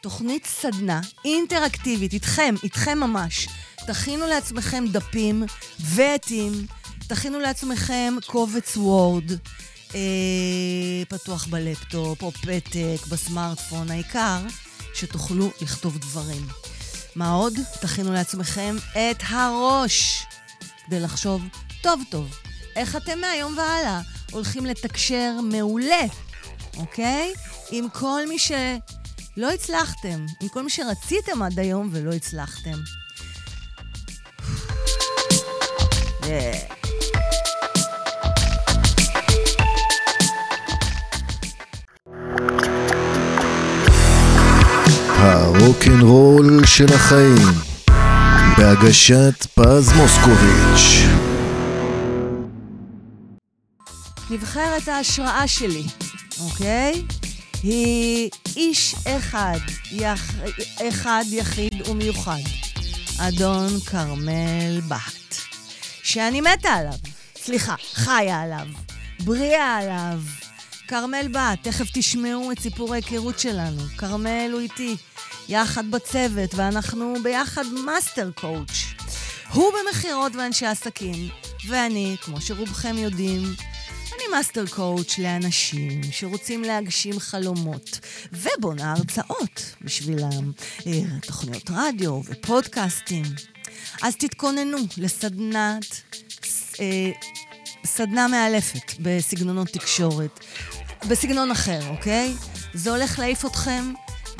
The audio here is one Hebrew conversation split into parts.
תוכנית סדנה אינטראקטיבית, איתכם, איתכם ממש. תכינו לעצמכם דפים ועטים, תכינו לעצמכם קובץ וורד. אה, פתוח בלפטופ או פתק, בסמארטפון, העיקר שתוכלו לכתוב דברים. מה עוד? תכינו לעצמכם את הראש, כדי לחשוב טוב טוב איך אתם מהיום והלאה הולכים לתקשר מעולה, אוקיי? עם כל מי שלא הצלחתם, עם כל מי שרציתם עד היום ולא הצלחתם. Yeah. הרוקנרול של החיים בהגשת פז מוסקוביץ' נבחרת ההשראה שלי, אוקיי? היא איש אחד, יח... אחד יחיד ומיוחד, אדון כרמל בהט, שאני מתה עליו, סליחה, חיה עליו, בריאה עליו. כרמל בהט, תכף תשמעו את סיפור ההיכרות שלנו. כרמל הוא איתי, יחד בצוות, ואנחנו ביחד master coach. הוא במכירות ואנשי עסקים, ואני, כמו שרובכם יודעים, master coach לאנשים שרוצים להגשים חלומות, ובונה הרצאות בשבילם, אה, תוכניות רדיו ופודקאסטים. אז תתכוננו לסדנת, אה, סדנה מאלפת בסגנונות תקשורת, בסגנון אחר, אוקיי? זה הולך להעיף אתכם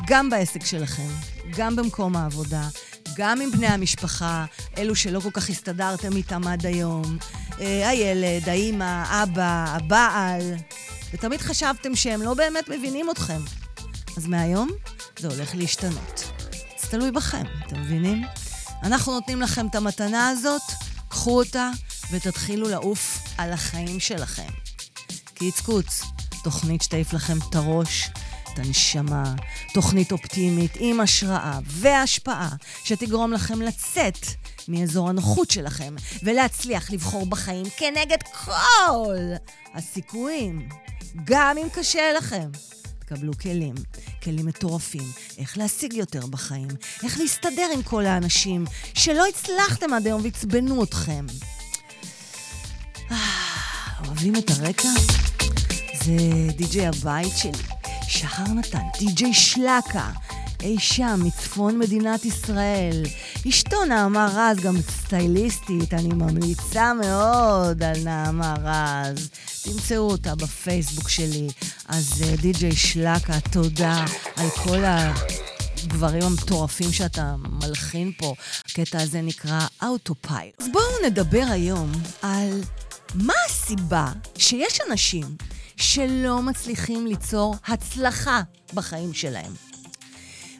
גם בעסק שלכם, גם במקום העבודה, גם עם בני המשפחה, אלו שלא כל כך הסתדרתם איתם עד היום, אה, הילד, האימא, אבא, הבעל, ותמיד חשבתם שהם לא באמת מבינים אתכם. אז מהיום זה הולך להשתנות. זה תלוי בכם, אתם מבינים? אנחנו נותנים לכם את המתנה הזאת, קחו אותה ותתחילו לעוף על החיים שלכם. קיץ קוץ, תוכנית שתעיף לכם את הראש, הנשמה, תוכנית אופטימית עם השראה והשפעה שתגרום לכם לצאת מאזור הנוחות שלכם ולהצליח לבחור בחיים כנגד כל הסיכויים, גם אם קשה לכם. תקבלו כלים, כלים מטורפים, איך להשיג יותר בחיים, איך להסתדר עם כל האנשים שלא הצלחתם עד היום ועצבנו אתכם. אה, אוהבים את הרקע? זה די.ג'יי הבית שלי, שחר נתן, די.ג'יי שלקה, אי שם, מצפון מדינת ישראל. אשתו נעמה רז, גם סטייליסטית, אני ממליצה מאוד על נעמה רז. תמצאו אותה בפייסבוק שלי. אז אה, די.ג'יי שלקה, תודה על כל ה... הדברים המטורפים שאתה מלחין פה. הקטע הזה נקרא אוטופייל. אז בואו נדבר היום על מה הסיבה שיש אנשים שלא מצליחים ליצור הצלחה בחיים שלהם.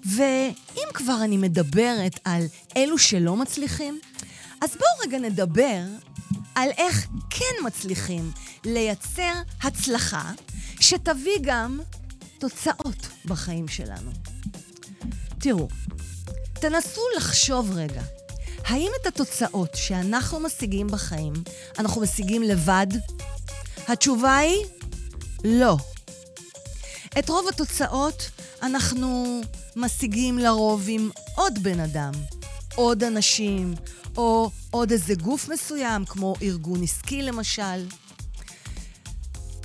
ואם כבר אני מדברת על אלו שלא מצליחים, אז בואו רגע נדבר על איך כן מצליחים לייצר הצלחה שתביא גם תוצאות בחיים שלנו. תראו, תנסו לחשוב רגע, האם את התוצאות שאנחנו משיגים בחיים, אנחנו משיגים לבד? התשובה היא לא. את רוב התוצאות אנחנו משיגים לרוב עם עוד בן אדם, עוד אנשים, או עוד איזה גוף מסוים, כמו ארגון עסקי למשל.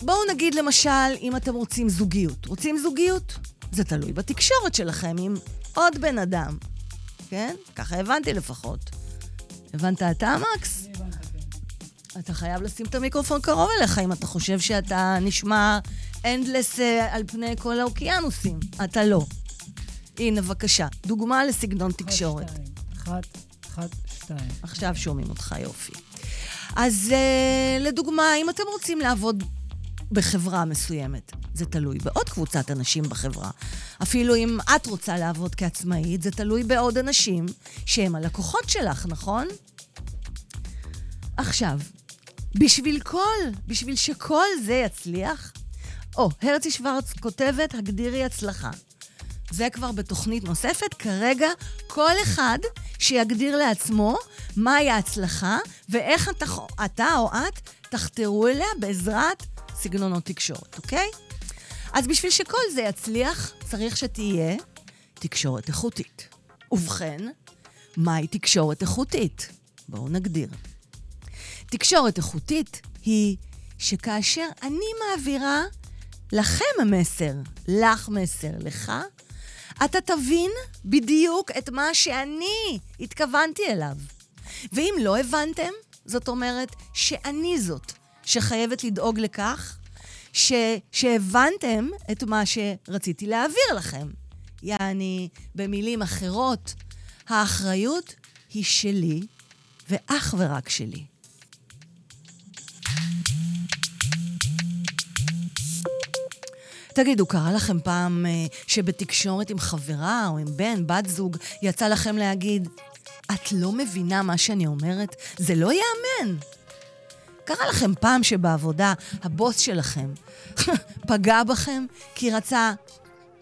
בואו נגיד למשל, אם אתם רוצים זוגיות. רוצים זוגיות? זה תלוי בתקשורת שלכם עם עוד בן אדם, כן? ככה הבנתי לפחות. הבנת אתה, מקס? אתה חייב לשים את המיקרופון קרוב אליך אם אתה חושב שאתה נשמע אנדלס על פני כל האוקיינוסים. אתה לא. הנה, בבקשה, דוגמה לסגנון תקשורת. אחת, אחת, שתיים. עכשיו שומעים אותך יופי. אז uh, לדוגמה, אם אתם רוצים לעבוד בחברה מסוימת, זה תלוי בעוד קבוצת אנשים בחברה. אפילו אם את רוצה לעבוד כעצמאית, זה תלוי בעוד אנשים שהם הלקוחות שלך, נכון? עכשיו, בשביל כל, בשביל שכל זה יצליח, או, הרצי שוורץ כותבת, הגדירי הצלחה. זה כבר בתוכנית נוספת. כרגע, כל אחד שיגדיר לעצמו מהי ההצלחה ואיך אתה, אתה או את תחתרו אליה בעזרת סגנונות תקשורת, אוקיי? אז בשביל שכל זה יצליח, צריך שתהיה תקשורת איכותית. ובכן, מהי תקשורת איכותית? בואו נגדיר. תקשורת איכותית היא שכאשר אני מעבירה לכם מסר, לך מסר, לך, אתה תבין בדיוק את מה שאני התכוונתי אליו. ואם לא הבנתם, זאת אומרת שאני זאת שחייבת לדאוג לכך ש... שהבנתם את מה שרציתי להעביר לכם. יעני, במילים אחרות, האחריות היא שלי ואך ורק שלי. תגידו, קרה לכם פעם אה, שבתקשורת עם חברה או עם בן, בת זוג, יצא לכם להגיד, את לא מבינה מה שאני אומרת? זה לא ייאמן. קרה לכם פעם שבעבודה הבוס שלכם פגע בכם כי רצה,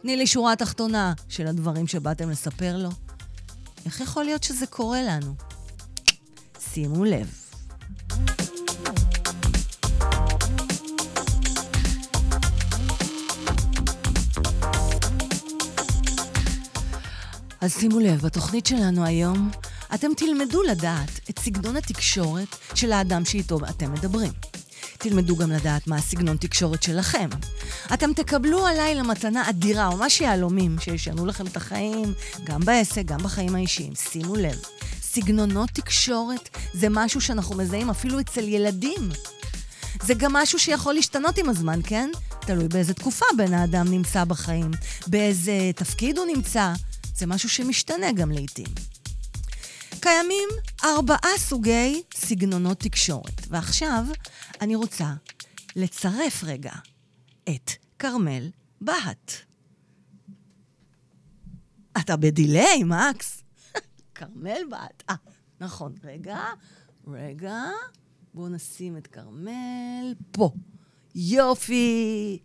תני לי שורה תחתונה של הדברים שבאתם לספר לו? איך יכול להיות שזה קורה לנו? שימו לב. אז שימו לב, בתוכנית שלנו היום אתם תלמדו לדעת את סגנון התקשורת של האדם שאיתו אתם מדברים. תלמדו גם לדעת מה הסגנון תקשורת שלכם. אתם תקבלו הלילה מתנה אדירה, או ממש יהלומים, שישנו לכם את החיים, גם בעסק, גם בחיים האישיים. שימו לב, סגנונות תקשורת זה משהו שאנחנו מזהים אפילו אצל ילדים. זה גם משהו שיכול להשתנות עם הזמן, כן? תלוי באיזה תקופה בן האדם נמצא בחיים, באיזה תפקיד הוא נמצא. זה משהו שמשתנה גם לעיתים. קיימים ארבעה סוגי סגנונות תקשורת, ועכשיו אני רוצה לצרף רגע את כרמל בהט. אתה בדיליי, מקס. כרמל בהט. אה, נכון. רגע, רגע. בואו נשים את כרמל פה. יופי.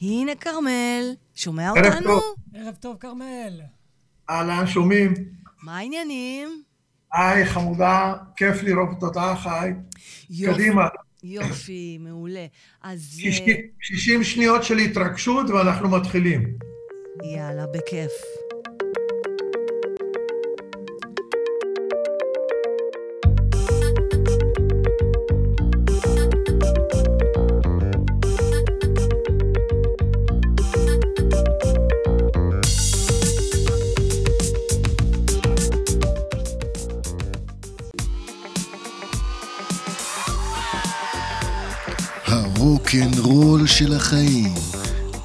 הנה כרמל. שומע ערב אותנו? טוב. ערב טוב, כרמל. אהלן, שומעים? מה העניינים? היי, חמודה, כיף לראות אותך, היי. יופי. קדימה, יופי, מעולה. אז שיש- אה, 60 שניות של התרגשות ואנחנו מתחילים. יאללה, בכיף. של החיים.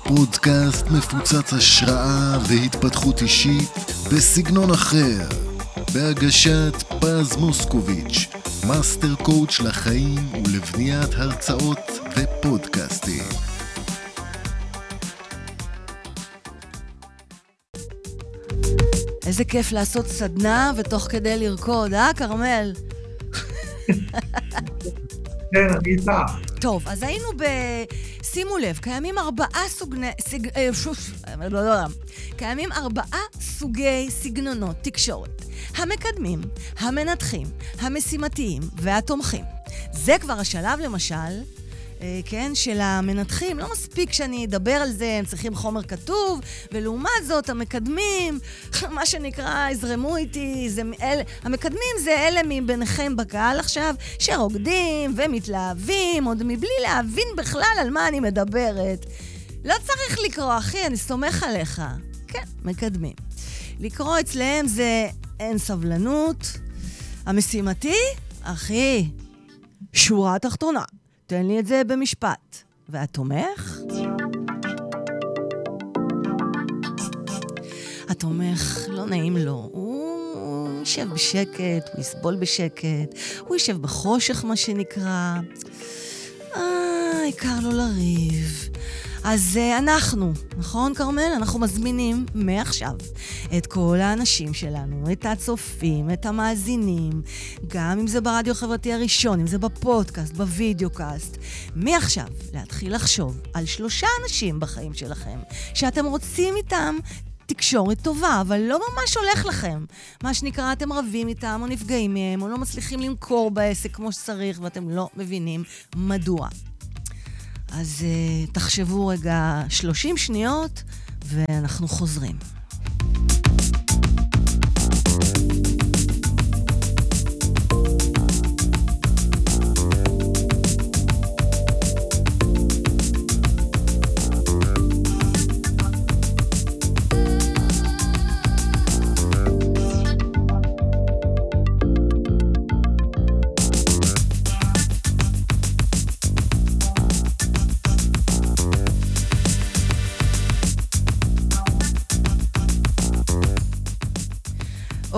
פודקאסט מפוצץ השראה והתפתחות אישית בסגנון אחר. בהגשת פז מוסקוביץ', master coach לחיים ולבניית הרצאות ופודקאסטים. איזה כיף לעשות סדנה ותוך כדי לרקוד, אה, כרמל? כן, אני איתך. טוב, אז היינו ב... שימו לב, קיימים ארבעה סוגני... סג... אה, שוש... לא, לא, לא. קיימים ארבעה סוגי סגנונות תקשורת. המקדמים, המנתחים, המשימתיים והתומכים. זה כבר השלב, למשל, אה, כן, של המנתחים. לא מספיק שאני אדבר על זה, הם צריכים חומר כתוב, ולעומת זאת, המקדמים, מה שנקרא, יזרמו איתי, זה אלה, המקדמים זה אלה מביניכם בקהל עכשיו, שרוקדים ומתלהבים, עוד מבלי להבין בכלל על מה אני מדברת. לא צריך לקרוא, אחי, אני סומך עליך. כן, מקדמים. לקרוא אצלהם זה אין סבלנות. המשימתי, אחי, שורה תחתונה. תן לי את זה במשפט. והתומך? התומך, לא נעים לו. הוא יישב בשקט, הוא יסבול בשקט, הוא יישב בחושך, מה שנקרא. אה, העיקר לא לריב. אז אה, אנחנו, נכון, כרמל? אנחנו מזמינים מעכשיו את כל האנשים שלנו, את הצופים, את המאזינים, גם אם זה ברדיו החברתי הראשון, אם זה בפודקאסט, בווידאו-קאסט, מעכשיו להתחיל לחשוב על שלושה אנשים בחיים שלכם, שאתם רוצים איתם תקשורת טובה, אבל לא ממש הולך לכם. מה שנקרא, אתם רבים איתם, או נפגעים מהם, או לא מצליחים למכור בעסק כמו שצריך, ואתם לא מבינים מדוע. אז uh, תחשבו רגע 30 שניות, ואנחנו חוזרים.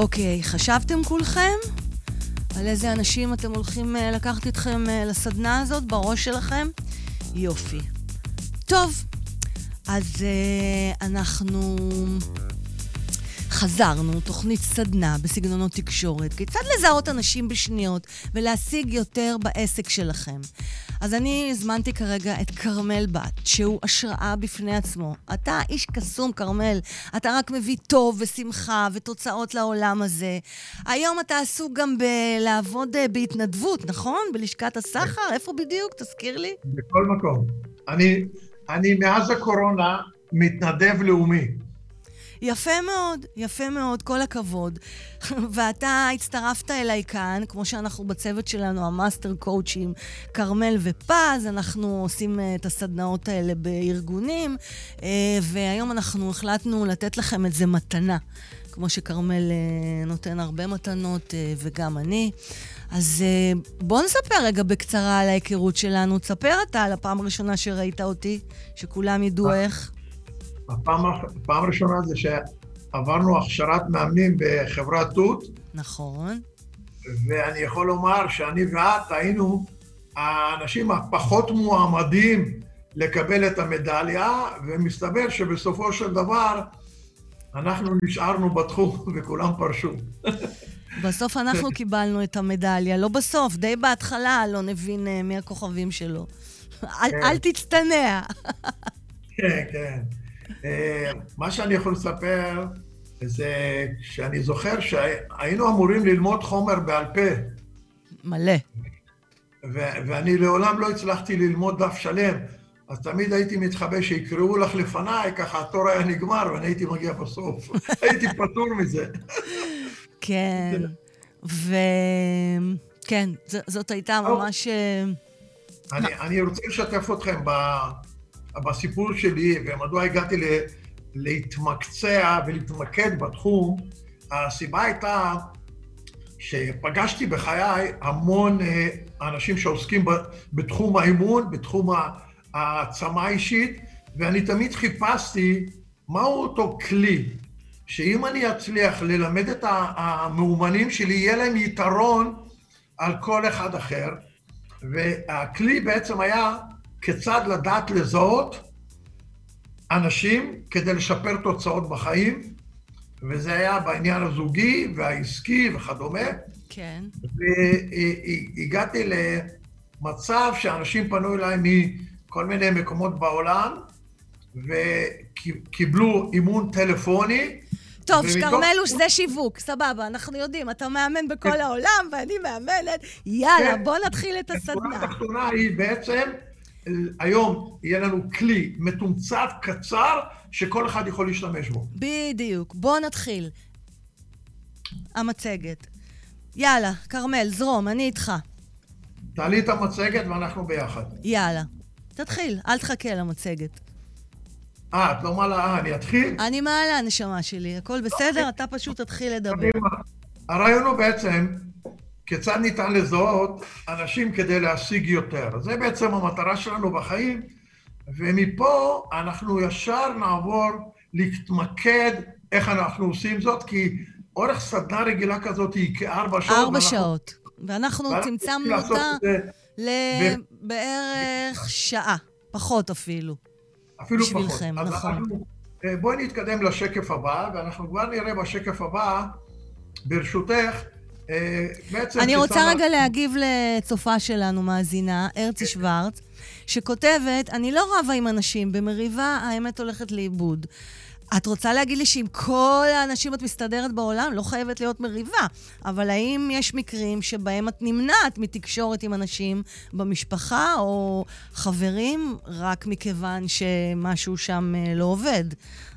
אוקיי, חשבתם כולכם? על איזה אנשים אתם הולכים אה, לקחת איתכם אה, לסדנה הזאת בראש שלכם? יופי. טוב, אז uh, אנחנו חזרנו, תוכנית סדנה בסגנונות תקשורת. כיצד לזהות אנשים בשניות ולהשיג יותר בעסק שלכם? אז אני הזמנתי כרגע את כרמל בת, שהוא השראה בפני עצמו. אתה איש קסום, כרמל. אתה רק מביא טוב ושמחה ותוצאות לעולם הזה. היום אתה עסוק גם בלעבוד אה, בהתנדבות, נכון? בלשכת הסחר? איפה בדיוק? תזכיר לי. בכל מקום. אני, אני מאז הקורונה מתנדב לאומי. יפה מאוד, יפה מאוד, כל הכבוד. ואתה הצטרפת אליי כאן, כמו שאנחנו בצוות שלנו, המאסטר קואוצ'ים, כרמל ופז, אנחנו עושים uh, את הסדנאות האלה בארגונים, uh, והיום אנחנו החלטנו לתת לכם את זה מתנה. כמו שכרמל uh, נותן הרבה מתנות, וגם אני. אז בוא נספר רגע בקצרה על ההיכרות שלנו. תספר אתה על הפעם הראשונה שראית אותי, שכולם ידעו איך. הפעם, הפעם הראשונה זה שעברנו הכשרת מאמנים בחברת תות. נכון. ואני יכול לומר שאני ואת היינו האנשים הפחות מועמדים לקבל את המדליה, ומסתבר שבסופו של דבר אנחנו נשארנו בתחום וכולם פרשו. בסוף אנחנו קיבלנו את המדליה, לא בסוף, די בהתחלה אלון הבין uh, מי הכוכבים שלו. אל, כן. אל תצטנע. כן, כן. אה, מה שאני יכול לספר זה שאני זוכר שהיינו אמורים ללמוד חומר בעל פה, מלא. ו- ואני לעולם לא הצלחתי ללמוד דף שלם, אז תמיד הייתי מתחבא שיקראו לך לפניי, ככה התור היה נגמר ואני הייתי מגיע בסוף. הייתי פטור מזה. כן. ו... כן, ז- זאת הייתה. ממש... אה, אני, אני רוצה לשתף אתכם ב, בסיפור שלי ומדוע הגעתי ל, להתמקצע ולהתמקד בתחום. הסיבה הייתה שפגשתי בחיי המון אה, אנשים שעוסקים בתחום האימון, בתחום העצמה האישית, ואני תמיד חיפשתי מהו אותו כלי, שאם אני אצליח ללמד את המאומנים שלי, יהיה להם יתרון על כל אחד אחר. והכלי בעצם היה כיצד לדעת לזהות אנשים כדי לשפר תוצאות בחיים, וזה היה בעניין הזוגי והעסקי וכדומה, כן. והגעתי למצב שאנשים פנו אליי מכל מיני מקומות בעולם, וקיבלו אימון טלפוני. טוב, הוא שדה שיווק, סבבה, אנחנו יודעים, אתה מאמן בכל העולם ואני מאמנת, יאללה, כן. בוא נתחיל את הסדנה. התחתונה היא בעצם, היום יהיה לנו כלי מתומצת, קצר, שכל אחד יכול להשתמש בו. בדיוק, בוא נתחיל. המצגת. יאללה, כרמל, זרום, אני איתך. תעלי את המצגת ואנחנו ביחד. יאללה. תתחיל, אל תחכה למצגת. אה, את לא מעלה, אה, אני אתחיל? אני מעלה, הנשמה שלי, הכל בסדר, אתה פשוט תתחיל לדבר. הרעיון הוא בעצם כיצד ניתן לזהות אנשים כדי להשיג יותר. זה בעצם המטרה שלנו בחיים, ומפה אנחנו ישר נעבור להתמקד איך אנחנו עושים זאת, כי אורך סדנה רגילה כזאת היא כארבע שעות. ארבע שעות. ואנחנו צמצמנו אותה לבערך שעה, פחות אפילו. אפילו בשבילכם, פחות. נכון. אז אנחנו, אה, בואי נתקדם לשקף הבא, ואנחנו כבר נראה בשקף הבא, ברשותך. אני רוצה רגע להגיב לצופה שלנו, מאזינה, ארצי שוורץ, שכותבת, אני לא רבה עם אנשים, במריבה האמת הולכת לאיבוד. את רוצה להגיד לי שעם כל האנשים את מסתדרת בעולם? לא חייבת להיות מריבה. אבל האם יש מקרים שבהם את נמנעת מתקשורת עם אנשים במשפחה או חברים, רק מכיוון שמשהו שם אה, לא עובד?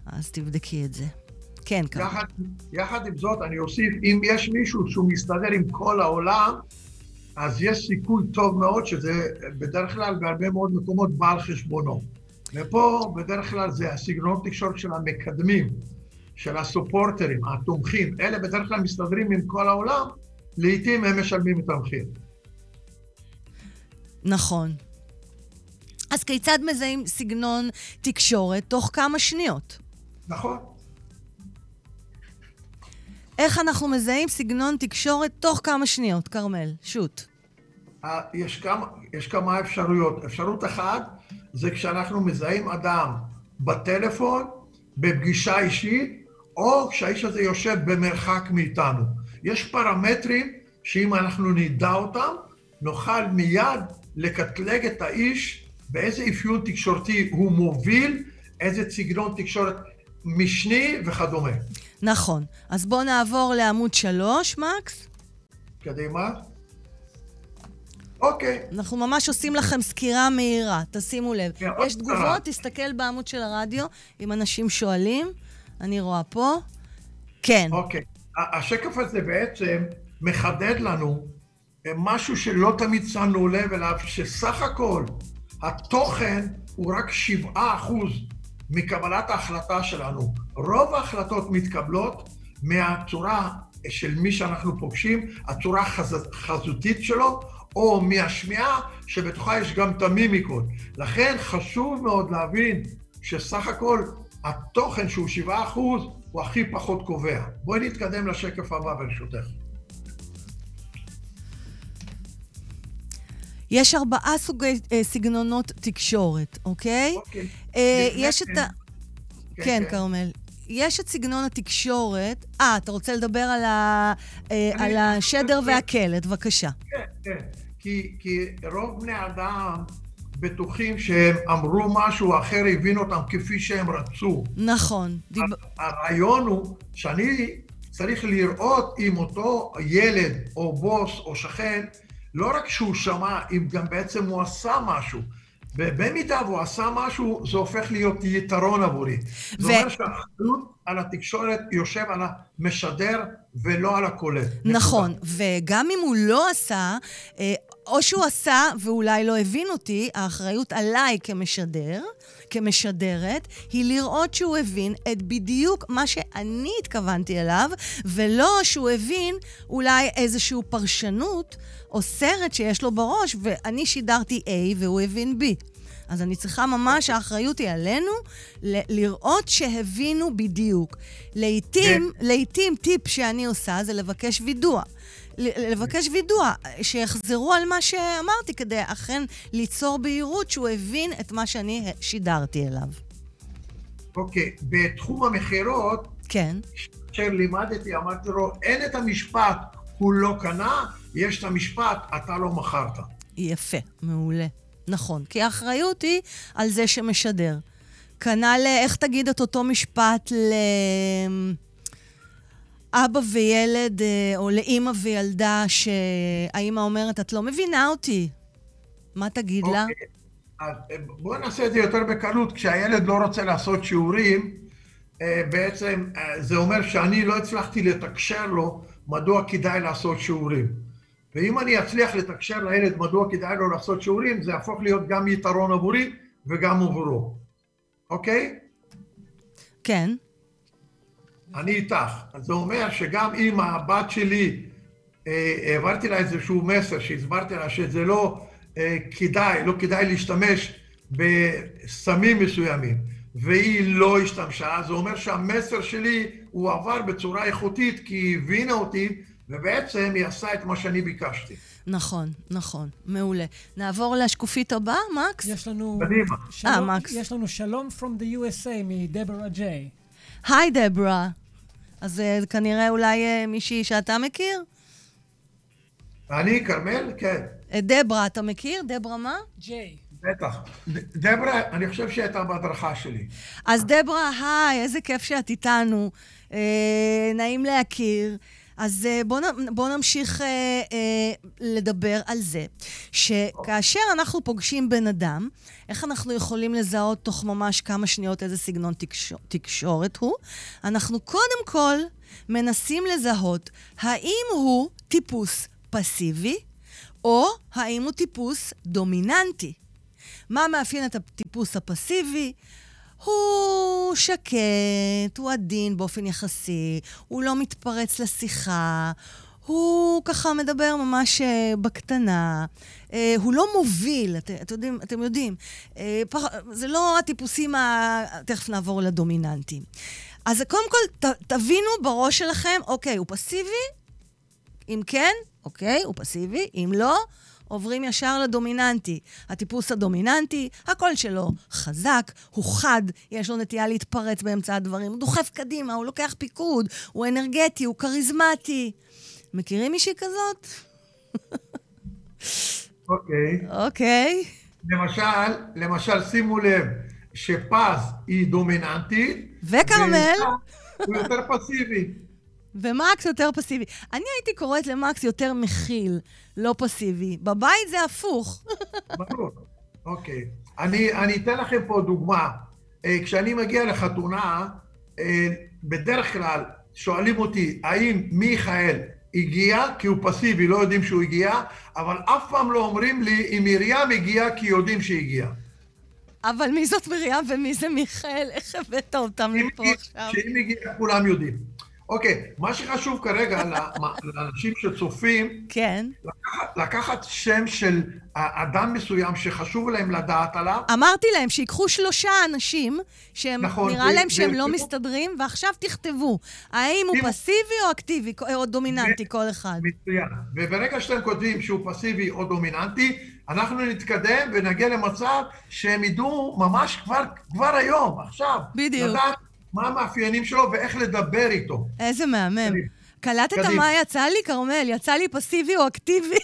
אז תבדקי את זה. כן, ככה. יחד, יחד עם זאת, אני אוסיף, אם יש מישהו שהוא מסתדר עם כל העולם, אז יש סיכוי טוב מאוד שזה בדרך כלל בהרבה מאוד מקומות בא על חשבונו. ופה בדרך כלל זה הסגנון תקשורת של המקדמים, של הסופורטרים, התומכים, אלה בדרך כלל מסתדרים עם כל העולם, לעיתים הם משלמים את המחיר. נכון. אז כיצד מזהים סגנון תקשורת תוך כמה שניות? נכון. איך אנחנו מזהים סגנון תקשורת תוך כמה שניות, כרמל? שוט. יש כמה, יש כמה אפשרויות. אפשרות אחת זה כשאנחנו מזהים אדם בטלפון, בפגישה אישית, או כשהאיש הזה יושב במרחק מאיתנו. יש פרמטרים שאם אנחנו נדע אותם, נוכל מיד לקטלג את האיש באיזה אפיון תקשורתי הוא מוביל, איזה סגנון תקשורת משני וכדומה. נכון. אז בואו נעבור לעמוד שלוש, מקס. קדימה. אוקיי. אנחנו ממש עושים לכם סקירה מהירה, תשימו לב. כן, יש תגובות. תסתכל בעמוד של הרדיו, אם אנשים שואלים. אני רואה פה. כן. אוקיי. השקף הזה בעצם מחדד לנו אה, משהו שלא תמיד שמנו לב אליו, שסך הכל התוכן הוא רק 7% מקבלת ההחלטה שלנו. רוב ההחלטות מתקבלות מהצורה של מי שאנחנו פוגשים, הצורה החז- חזותית שלו, או מהשמיעה שבתוכה יש גם את המימיקות. לכן חשוב מאוד להבין שסך הכל התוכן שהוא 7% הוא הכי פחות קובע. בואי נתקדם לשקף הבא ברשותך. יש ארבעה סוגי אה, סגנונות תקשורת, אוקיי? אוקיי. אה, יש את כן- ה... כן, כרמל. יש את סגנון התקשורת. אה, אתה רוצה לדבר על, ה... אה, על השדר והקלט, בבקשה. כן, כן. כי, כי רוב בני אדם בטוחים שהם אמרו משהו, אחר הבין אותם כפי שהם רצו. נכון. דיב... הרעיון הוא שאני צריך לראות אם אותו ילד או בוס או שכן, לא רק שהוא שמע, אם גם בעצם הוא עשה משהו. ובמידה והוא עשה משהו, זה הופך להיות יתרון עבורי. זה ו- אומר שהאחריות על התקשורת יושב על המשדר ולא על הקולט. נכון, וגם אם הוא לא עשה, אה, או שהוא עשה ואולי לא הבין אותי, האחריות עליי כמשדר, כמשדרת, היא לראות שהוא הבין את בדיוק מה שאני התכוונתי אליו, ולא שהוא הבין אולי איזושהי פרשנות או סרט שיש לו בראש, ואני שידרתי A והוא הבין B. אז אני צריכה ממש, האחריות היא עלינו, ל- לראות שהבינו בדיוק. לעתים, לעתים טיפ שאני עושה זה לבקש וידוע. ל- לבקש וידוע, שיחזרו על מה שאמרתי, כדי אכן ליצור בהירות שהוא הבין את מה שאני שידרתי אליו. אוקיי, בתחום המכירות, כן, כשלימדתי, אמרתי לו, אין את המשפט, הוא לא קנה, יש את המשפט, אתה לא מכרת. יפה, מעולה. נכון, כי האחריות היא על זה שמשדר. כנ"ל, איך תגיד את אותו משפט לאבא וילד, אה, או לאימא וילדה, שהאימא אומרת, את לא מבינה אותי. מה תגיד לה? אוקיי, אה, בואו נעשה את זה יותר בקלות. כשהילד לא רוצה לעשות שיעורים, אה, בעצם זה אומר שאני לא הצלחתי לתקשר לו מדוע כדאי לעשות שיעורים. ואם אני אצליח לתקשר לילד מדוע כדאי לו לעשות שיעורים, זה יהפוך להיות גם יתרון עבורי וגם עבורו. אוקיי? כן, אני איתך. אז זה אומר שגם אם הבת שלי, אה, העברתי לה איזשהו מסר, שהסברתי לה שזה לא אה, כדאי, לא כדאי להשתמש בסמים מסוימים, והיא לא השתמשה, זה אומר שהמסר שלי הוא עבר בצורה איכותית, כי היא הבינה אותי, ובעצם היא עשה את מה שאני ביקשתי. נכון, נכון, מעולה. נעבור לשקופית הבאה, מקס? יש לנו... קדימה. שלום, מקס. יש לנו שלום from the USA מדברה ג'יי. היי, דברה. אז אה, כנראה אולי אה, מישהי שאתה מכיר? אני, כרמל? כן, אה, דברה, אתה מכיר? דברה מה? ג'יי. בטח. דברה, אני חושב שהיא הייתה בהדרכה שלי. אז דברה, היי, איזה כיף שאת איתנו. אה, נעים להכיר. אז אה, בואו בוא נמשיך אה, אה, לדבר על זה, שכאשר אנחנו פוגשים בן אדם, איך אנחנו יכולים לזהות תוך ממש כמה שניות איזה סגנון תקשור, תקשורת הוא? אנחנו קודם כל מנסים לזהות האם הוא טיפוס פסיבי, או האם הוא טיפוס דומיננטי. מה מאפיין את הטיפוס הפסיבי? הוא שקט, הוא עדין באופן יחסי, הוא לא מתפרץ לשיחה, הוא ככה מדבר ממש אה, בקטנה, אה, הוא לא מוביל, את, את יודעים, אתם יודעים. אה, זה לא הטיפוסים ה... תכף נעבור לדומיננטיים. אז קודם כל, ת, תבינו בראש שלכם, אוקיי, הוא פסיבי? אם כן, אוקיי, הוא פסיבי. אם לא, עוברים ישר לדומיננטי. הטיפוס הדומיננטי, הקול שלו חזק, הוא חד, יש לו נטייה להתפרץ באמצע הדברים, הוא דוחף קדימה, הוא לוקח פיקוד, הוא אנרגטי, הוא כריזמטי. מכירים מישהי כזאת? אוקיי. אוקיי. למשל, למשל, שימו לב שפז היא דומיננטית. וכרמל? הוא יותר פסיבי. ומקס יותר פסיבי. אני הייתי קוראת למקס יותר מכיל, לא פסיבי. בבית זה הפוך. ברור. אוקיי. אני, אני אתן לכם פה דוגמה. אה, כשאני מגיע לחתונה, אה, בדרך כלל שואלים אותי, האם מיכאל הגיע כי הוא פסיבי, לא יודעים שהוא הגיע, אבל אף פעם לא אומרים לי אם מרים הגיעה כי יודעים שהגיע. אבל מי זאת מרים ומי זה מיכאל? איך הבאת אותם לפה עכשיו? שאם הגיע, כולם יודעים. אוקיי, מה שחשוב כרגע לאנשים שצופים, כן. לקחת, לקחת שם של אדם מסוים שחשוב להם לדעת עליו. אמרתי להם שיקחו שלושה אנשים שהם, נכון, נראה להם שהם לא מסתדרים, ועכשיו תכתבו, האם הוא פסיבי או אקטיבי, או דומיננטי, כל אחד. מצוין. וברגע שאתם כותבים שהוא פסיבי או דומיננטי, אנחנו נתקדם ונגיע למצב שהם ידעו ממש כבר, כבר היום, עכשיו. בדיוק. לדעת מה המאפיינים שלו ואיך לדבר איתו. איזה מהמם. קלטת מה יצא לי, כרמל? יצא לי פסיבי או אקטיבי?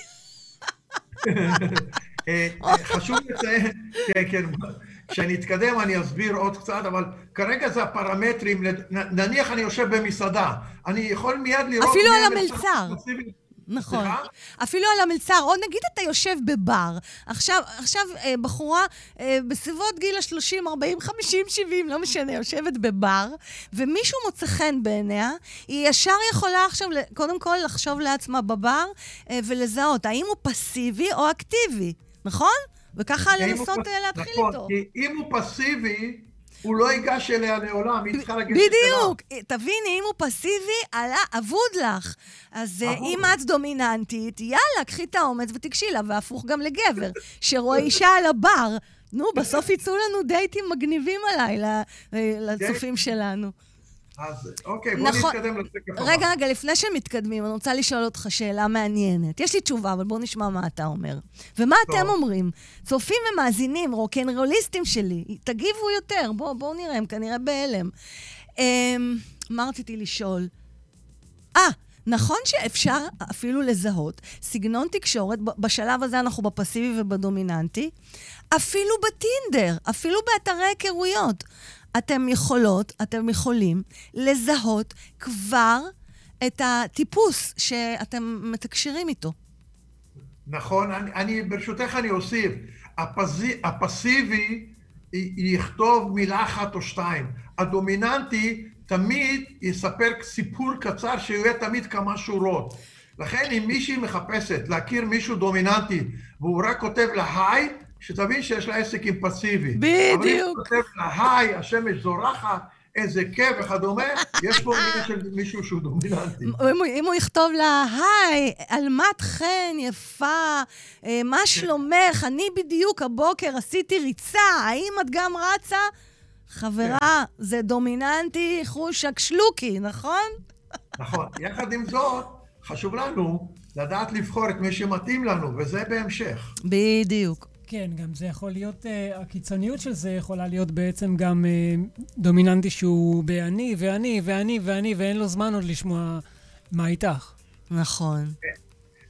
אה, אה, חשוב לציין, כן, כן, כשאני אתקדם אני אסביר עוד קצת, אבל כרגע זה הפרמטרים, נניח אני יושב במסעדה, אני יכול מיד לראות... אפילו על המלצר. נכון. סליחה? אפילו על המלצר, או נגיד אתה יושב בבר, עכשיו, עכשיו אה, בחורה אה, בסביבות גיל ה-30, 40, 50, 70, לא משנה, יושבת בבר, ומישהו מוצא חן בעיניה, היא ישר יכולה עכשיו, קודם כל, לחשוב לעצמה בבר אה, ולזהות האם הוא פסיבי או אקטיבי, נכון? וככה לנסות אה, להתחיל נכון, איתו. נכון, כי אם הוא פסיבי... הוא לא ייגש אליה לעולם, היא צריכה לגשת אליו. בדיוק. תביני, אם הוא פסיבי, עלה, אבוד לך. אז אה, אם את דומיננטית, יאללה, קחי את האומץ ותגשי לה, והפוך גם לגבר, שרואה אישה על הבר. נו, בסוף יצאו לנו דייטים מגניבים עליי, אה, לצופים שלנו. אז אוקיי, בוא נכון. נתקדם לשקף הבא. רגע, רגע, לפני שמתקדמים, אני רוצה לשאול אותך שאלה מעניינת. יש לי תשובה, אבל בוא נשמע מה אתה אומר. ומה טוב. אתם אומרים? צופים ומאזינים, רוקנרוליסטים שלי, תגיבו יותר, בואו בוא נראה, הם כנראה בהלם. אמ, מה רציתי לשאול? אה, נכון שאפשר אפילו לזהות סגנון תקשורת, בשלב הזה אנחנו בפסיבי ובדומיננטי, אפילו בטינדר, אפילו באתרי היכרויות. אתם יכולות, אתם יכולים לזהות כבר את הטיפוס שאתם מתקשרים איתו. נכון, אני, אני ברשותך אני אוסיף, הפזי, הפסיבי יכתוב מילה אחת או שתיים, הדומיננטי תמיד יספר סיפור קצר שיהיה תמיד כמה שורות. לכן אם מישהי מחפשת להכיר מישהו דומיננטי והוא רק כותב לה היי, שתבין שיש לה עסק עם פסיבי. בדיוק. אבל אם כותב לה, היי, השמש זורחת, איזה כיף וכדומה, יש פה מישהו שהוא דומיננטי. אם הוא יכתוב לה, היי, עלמת חן, יפה, אה, מה שלומך? אני בדיוק הבוקר עשיתי ריצה, האם את גם רצה? חברה, כן. זה דומיננטי חוש הקשלוקי, נכון? נכון. יחד עם זאת, חשוב לנו לדעת לבחור את מי שמתאים לנו, וזה בהמשך. בדיוק. כן, גם זה יכול להיות, uh, הקיצוניות של זה יכולה להיות בעצם גם uh, דומיננטי שהוא באני ואני ואני ואני, ואין לו זמן עוד לשמוע מה איתך. נכון.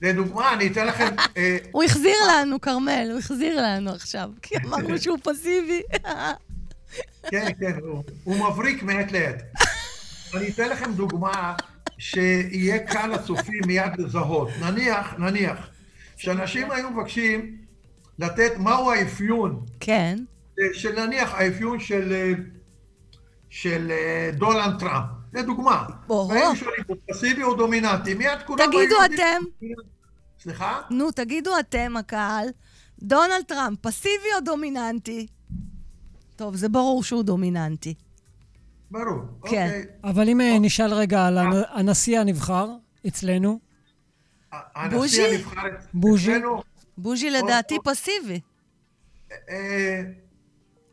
לדוגמה, אני אתן לכם... אה, הוא החזיר לנו, כרמל, הוא החזיר לנו עכשיו, כי אמרנו שהוא פסיבי. כן, כן, הוא מבריק מעת לעת. אני אתן לכם דוגמה שיהיה קל לצופים מיד לזהות. נניח, נניח, שאנשים היו מבקשים לתת מהו האפיון. כן. של נניח האפיון של, של אה, דונלד טראמפ. לדוגמה. והיו שואלים פסיבי או דומיננטי, מיד כולם... תגידו אתם. סליחה? נו, תגידו אתם, הקהל. דונלד טראמפ, פסיבי או דומיננטי? טוב, זה ברור שהוא דומיננטי. ברור, כן. אוקיי. אבל אם אה, נשאל רגע על הנשיא הנבחר אצלנו. הנשיא הנבחר אצלנו... בוז'י לדעתי פסיבי. אה,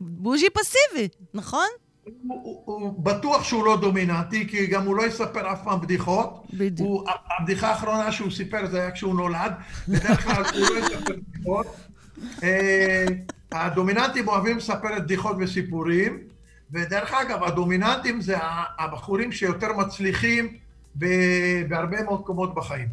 בוז'י פסיבי, נכון? הוא, הוא, הוא בטוח שהוא לא דומיננטי, כי גם הוא לא יספר אף פעם בדיחות. בדיוק. הוא, הבדיחה האחרונה שהוא סיפר זה היה כשהוא נולד. בדרך כלל הוא לא יספר בדיחות. אה, הדומיננטים אוהבים לספר את בדיחות וסיפורים, ודרך אגב, הדומיננטים זה הבחורים שיותר מצליחים בהרבה מאוד מקומות בחיים.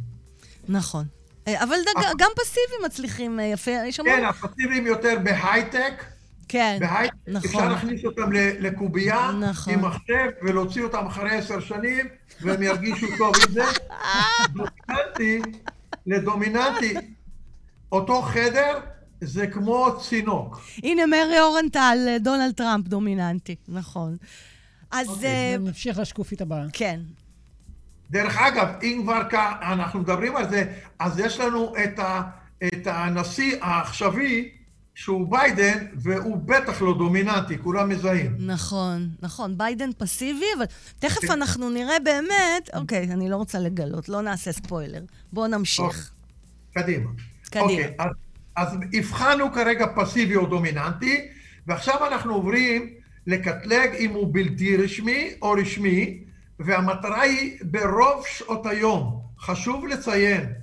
נכון. אה, אבל דג- גם פסיביים מצליחים אה, יפה, יש המון... כן, הפסיביים יותר בהייטק. כן, בהייטק נכון. אפשר להכניס אותם לקובייה נכון. עם מחשב ולהוציא אותם אחרי עשר שנים והם ירגישו טוב עם זה. דומיננטי, לדומיננטי, אותו חדר זה כמו צינוק. הנה מרי אורנטל, אה, דונלד טראמפ דומיננטי, נכון. אז אוקיי. אה, נמשיך לשקופית הבאה. כן, דרך אגב, אם כבר אנחנו מדברים על זה, אז יש לנו את, ה, את הנשיא העכשווי, שהוא ביידן, והוא בטח לא דומיננטי, כולם מזהים. נכון, נכון. ביידן פסיבי, אבל תכף אנחנו נראה באמת... אוקיי, אני לא רוצה לגלות, לא נעשה ספוילר. בואו נמשיך. קדימה. קדימה. אוקיי, אז, אז הבחנו כרגע פסיבי או דומיננטי, ועכשיו אנחנו עוברים לקטלג אם הוא בלתי רשמי או רשמי, והמטרה היא ברוב שעות היום. חשוב לציין,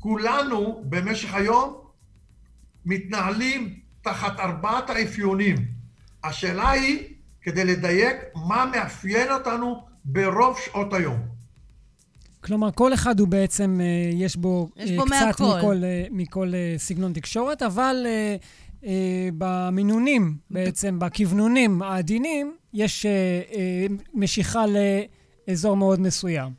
כולנו במשך היום מתנהלים תחת ארבעת האפיונים. השאלה היא, כדי לדייק, מה מאפיין אותנו ברוב שעות היום. כלומר, כל אחד הוא בעצם, אה, יש בו, יש אה, בו קצת מהכל. מכל, אה, מכל סגנון תקשורת, אבל במינונים, בעצם, בכוונונים העדינים, יש משיכה לאזור מאוד מסוים.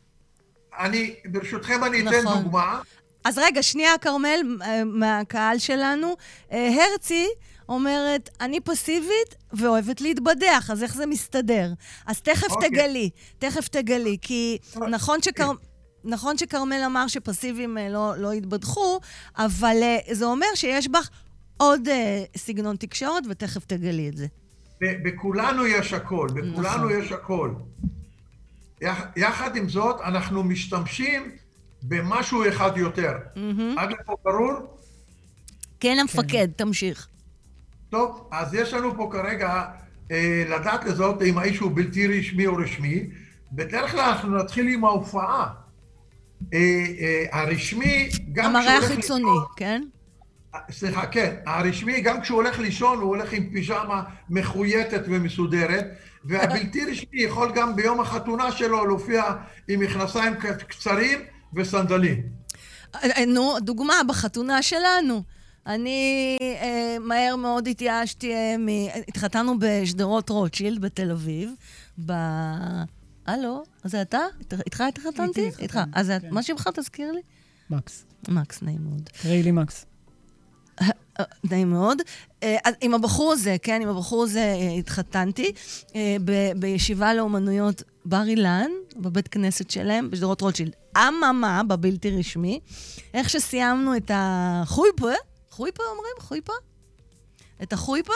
אני, ברשותכם אני אתן נכון. דוגמה. אז רגע, שנייה, כרמל, אה, מהקהל שלנו. אה, הרצי אומרת, אני פסיבית ואוהבת להתבדח, אז איך זה מסתדר? אז תכף אוקיי. תגלי, תכף תגלי, כי נכון שכר... נכון שכרמל אמר שפסיביים אה, לא, לא יתבדחו, אבל זה אומר שיש בך עוד אה, סגנון תקשורת, ותכף תגלי את זה. בכולנו יש הכל, בכולנו נכון. יש הכל. יח, יחד עם זאת, אנחנו משתמשים במשהו אחד יותר. עד לפה ברור? כן, המפקד, תמשיך. טוב, אז יש לנו פה כרגע אה, לדעת לזאת אם האיש הוא בלתי רשמי או רשמי. בדרך כלל אנחנו נתחיל עם ההופעה. אה, אה, הרשמי, גם המראה כשהוא הולך החיצוני, לישון- כן? סליחה, כן. הרשמי, גם כשהוא הולך לישון, הוא הולך עם פיג'מה מחויטת ומסודרת, והבלתי רשמי יכול גם ביום החתונה שלו להופיע עם מכנסיים קצרים וסנדלים. אה, נו, דוגמה, בחתונה שלנו. אני אה, מהר מאוד התייאשתי, אה, מ... התחתנו בשדרות רוטשילד בתל אביב, ב... הלו, אז זה אתה? אית- איתך התחתנתי? איתך. אז זה- כן. מה שמך תזכיר לי? מקס. מקס, נעים מאוד. תקראי לי מקס. נעים מאוד. אה, עם הבחור הזה, כן, עם הבחור הזה אה, התחתנתי אה, בישיבה לאומנויות בר אילן, בבית כנסת שלהם, בשדרות רוטשילד. אממה, בבלתי רשמי, איך שסיימנו את החויפה, חויפה אומרים? חויפה? את החויפה,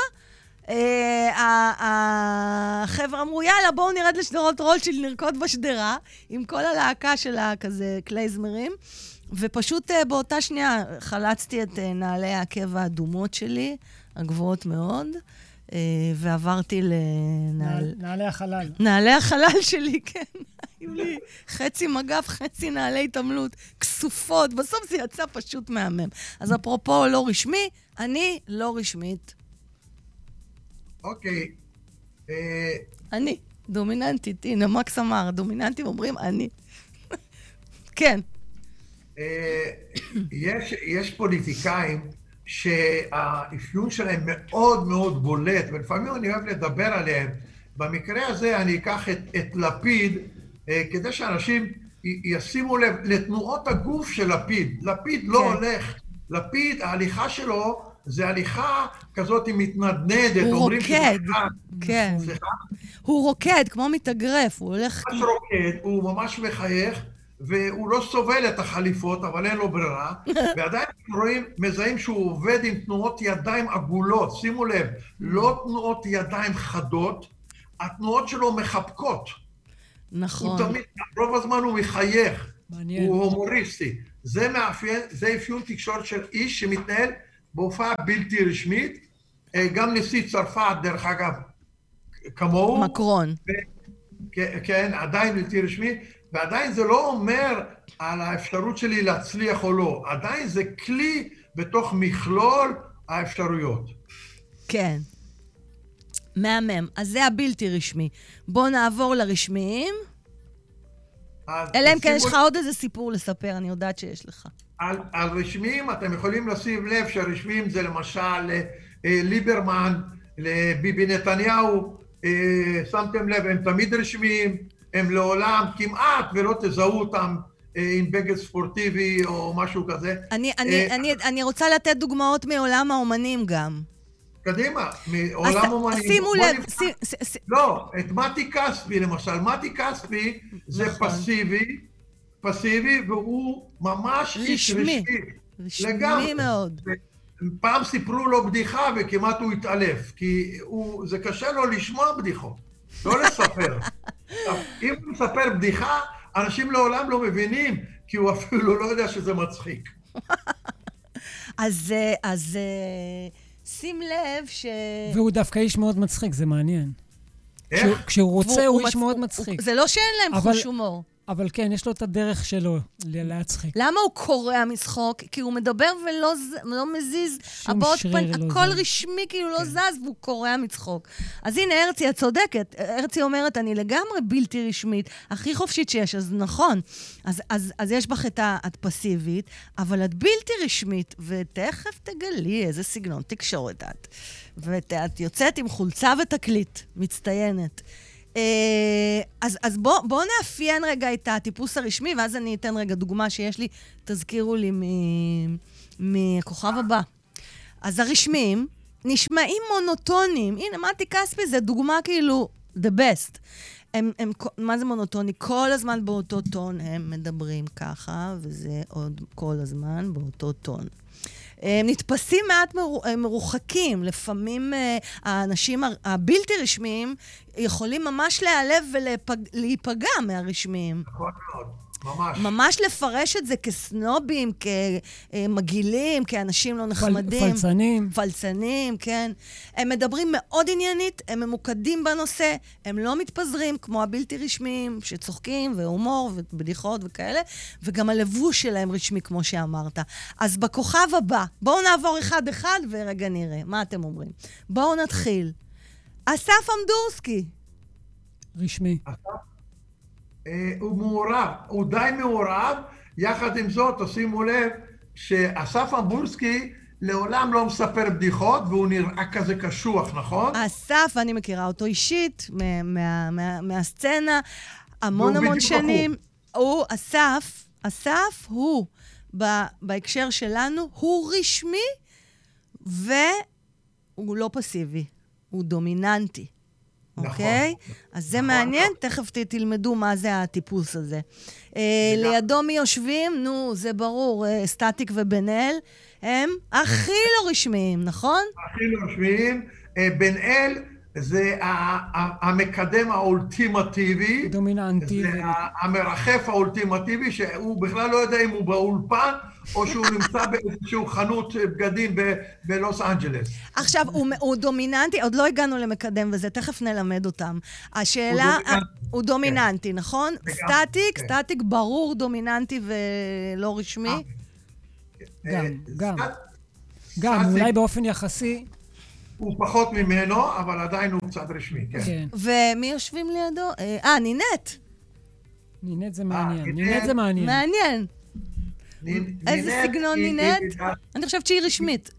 החבר'ה אמרו, יאללה, בואו נרד לשדרות רוטשילד, נרקוד בשדרה, עם כל הלהקה של הכזה קלייזמרים. ופשוט אה, באותה שנייה חלצתי את אה, נעלי העקב האדומות שלי, הגבוהות מאוד, אה, ועברתי לנעל... נעל- נעלי החלל. נעלי החלל שלי, כן. היו לי חצי מגף, חצי נעלי התעמלות, כסופות. בסוף זה יצא פשוט מהמם. אז אפרופו לא רשמי, אני לא רשמית. אוקיי. אה, אני, דומיננטית. הנה, מקס אמר, הדומיננטים אומרים אני. כן. אה, יש, יש פוליטיקאים שהאפיון שלהם מאוד מאוד בולט, ולפעמים אני אוהב לדבר עליהם. במקרה הזה אני אקח את, את לפיד, אה, כדי שאנשים ישימו לב לתנועות הגוף של לפיד. לפיד לא כן. הולך. לפיד, ההליכה שלו זה הליכה כזאת מתנדנדת. הוא רוקד. כן. סליחה? הוא רוקד, כמו מתאגרף, הוא הולך... ממש רוקד, הוא ממש מחייך, והוא לא סובל את החליפות, אבל אין לו ברירה, ועדיין אנחנו רואים, מזהים שהוא עובד עם תנועות ידיים עגולות, שימו לב, לא תנועות ידיים חדות, התנועות שלו מחבקות. נכון. הוא תמיד, רוב הזמן הוא מחייך, מעניין. הוא הומוריסטי. זה מאפיין, זה אפיון תקשורת של איש שמתנהל בהופעה בלתי רשמית. אה, גם נשיא צרפת, דרך אגב, כמוהו. מקרון. כן, עדיין בלתי רשמי, ועדיין זה לא אומר על האפשרות שלי להצליח או לא. עדיין זה כלי בתוך מכלול האפשרויות. כן. מהמם. אז זה הבלתי רשמי. בואו נעבור לרשמיים. אלא אם כן יש לך עוד איזה סיפור לספר, אני יודעת שיש לך. על, על רשמיים אתם יכולים לשים לב שהרשמיים זה למשל אה, ליברמן, לביבי נתניהו, אה, שמתם לב, הם תמיד רשמיים, הם לעולם כמעט ולא תזהו אותם אה, עם בגד ספורטיבי או משהו כזה. אני, אני, אה, אני, אני רוצה לתת דוגמאות מעולם האומנים גם. קדימה, מעולם אומנים. שימו לב, לא, את מתי כספי למשל, מתי כספי זה נכון. פסיבי, פסיבי, והוא ממש איש רשמי. רשמי מאוד. פעם סיפרו לו בדיחה וכמעט הוא התעלף, כי הוא, זה קשה לו לשמוע בדיחות, לא לספר. אם הוא מספר בדיחה, אנשים לעולם לא מבינים, כי הוא אפילו לא יודע שזה מצחיק. אז, אז שים לב ש... והוא דווקא איש מאוד מצחיק, זה מעניין. איך? כשהוא רוצה, הוא, הוא איש מאוד מצחיק. זה לא שאין להם אבל... חוש הומור. אבל כן, יש לו את הדרך שלו להצחיק. למה הוא קורע מצחוק? כי הוא מדבר ולא לא מזיז, הבעות פנים, לא הכל זז. רשמי, כאילו לא כן. לא זז, והוא קורע מצחוק. אז הנה, הרצי, את צודקת. הרצי אומרת, אני לגמרי בלתי רשמית, הכי חופשית שיש, אז נכון. אז, אז, אז יש בך את הפסיבית, אבל את בלתי רשמית, ותכף תגלי איזה סגנון תקשורת את. ואת יוצאת עם חולצה ותקליט, מצטיינת. אה, אז, אז בואו בוא נאפיין רגע את הטיפוס הרשמי, ואז אני אתן רגע דוגמה שיש לי, תזכירו לי מהכוכב הבא. אז הרשמיים נשמעים מונוטונים. הנה, מתי כספי זה דוגמה כאילו the best. הם, הם, מה זה מונוטוני? כל הזמן באותו טון הם מדברים ככה, וזה עוד כל הזמן באותו טון. הם נתפסים מעט אה, מרוחקים. לפעמים אה, האנשים הבלתי רשמיים יכולים ממש להיעלב ולהיפגע מהרשמיים. נכון מאוד. ממש. ממש לפרש את זה כסנובים, כמגעילים, כאנשים לא נחמדים. פל, פלצנים. פלצנים, כן. הם מדברים מאוד עניינית, הם ממוקדים בנושא, הם לא מתפזרים כמו הבלתי רשמיים, שצוחקים, והומור, ובדיחות וכאלה, וגם הלבוש שלהם רשמי, כמו שאמרת. אז בכוכב הבא, בואו נעבור אחד-אחד ורגע נראה. מה אתם אומרים? בואו נתחיל. אסף אמדורסקי. רשמי. אסף הוא מעורב, הוא די מעורב, יחד עם זאת, תשימו לב, שאסף אמבולסקי לעולם לא מספר בדיחות, והוא נראה כזה קשוח, נכון? אסף, אני מכירה אותו אישית, מה, מה, מהסצנה, המון המון שנים. הוא, אסף, אסף הוא, בהקשר שלנו, הוא רשמי, והוא לא פסיבי, הוא דומיננטי. נכון. אוקיי? נכון. אז זה נכון. מעניין, תכף תלמדו מה זה הטיפוס הזה. אה, לידו מי יושבים? נו, זה ברור, אה, סטטיק ובן אל, הם הכי לא רשמיים, נכון? הכי לא רשמיים. אה, בן אל זה המקדם האולטימטיבי. דומיננטי. זה המרחף האולטימטיבי, שהוא בכלל לא יודע אם הוא באולפן או שהוא נמצא באיזושהי חנות בגדים בלוס אנג'לס. עכשיו, הוא, הוא דומיננטי, עוד לא הגענו למקדם וזה, תכף נלמד אותם. השאלה, הוא דומיננטי, הוא דומיננטי כן. נכון? וגם, סטטיק, כן. סטטיק ברור דומיננטי ולא רשמי. אה, גם, גם. גם, אולי באופן יחסי. הוא פחות ממנו, אבל עדיין הוא קצת רשמי, כן. כן. ומי יושבים לידו? אה, נינט. נינט זה מעניין. אה, נינט זה מעניין. מעניין. איזה סגנון נינט? אני חושבת שהיא רשמית.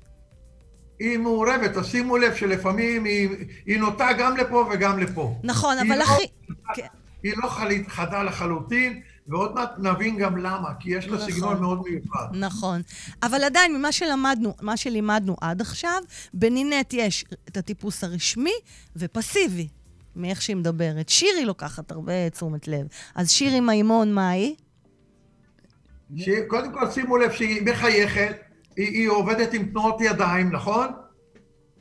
היא מעורבת, תשימו לב שלפעמים היא, היא נוטה גם לפה וגם לפה. נכון, אבל לא הכי... כן. היא לא חדה לחלוטין, ועוד מעט נבין גם למה, כי יש לה נכון. סגנון מאוד מיוחד. נכון. אבל עדיין, ממה שלמדנו, מה שלימדנו עד עכשיו, בנינט יש את הטיפוס הרשמי ופסיבי, מאיך שהיא מדברת. שירי לוקחת הרבה תשומת לב. אז שירי מימון, מה היא? קודם כל שימו לב שהיא מחייכת, היא, היא עובדת עם תנועות ידיים, נכון?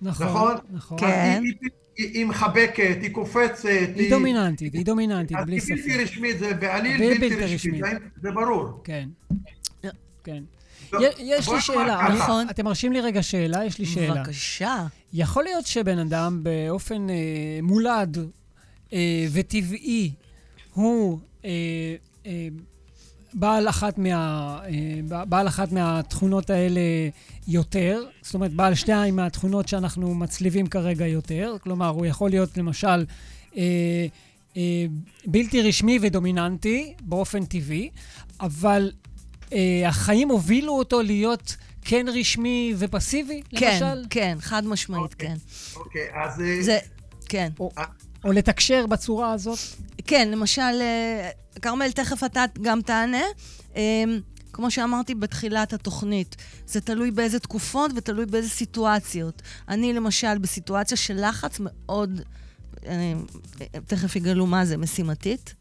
נכון, נכון. נכון. כן. היא, היא, היא מחבקת, היא קופצת. היא, היא דומיננטית, היא דומיננטית, בלי ספק. היא בלתי רשמית, זה בעליל בלתי, בלתי רשמית, זה ברור. כן, כן. יש לי שאלה, נכון. אתם מרשים לי רגע שאלה? יש לי שאלה. בבקשה. יכול להיות שבן אדם באופן אה, מולד אה, וטבעי, הוא אה, אה, בעל אחת, מה, אה, בעל אחת מהתכונות האלה יותר, זאת אומרת, בעל שתיים מהתכונות שאנחנו מצליבים כרגע יותר, כלומר, הוא יכול להיות למשל אה, אה, בלתי רשמי ודומיננטי באופן טבעי, אבל אה, החיים הובילו אותו להיות כן רשמי ופסיבי, כן, למשל? כן, חד משמעית, אוקיי. כן. אוקיי, אז... אה, זה, כן. או, לתקשר בצורה הזאת? כן, למשל, אה, כרמל, תכף אתה גם תענה. אה, כמו שאמרתי בתחילת התוכנית, זה תלוי באיזה תקופות ותלוי באיזה סיטואציות. אני, למשל, בסיטואציה של לחץ מאוד, אה, תכף יגלו מה זה, משימתית.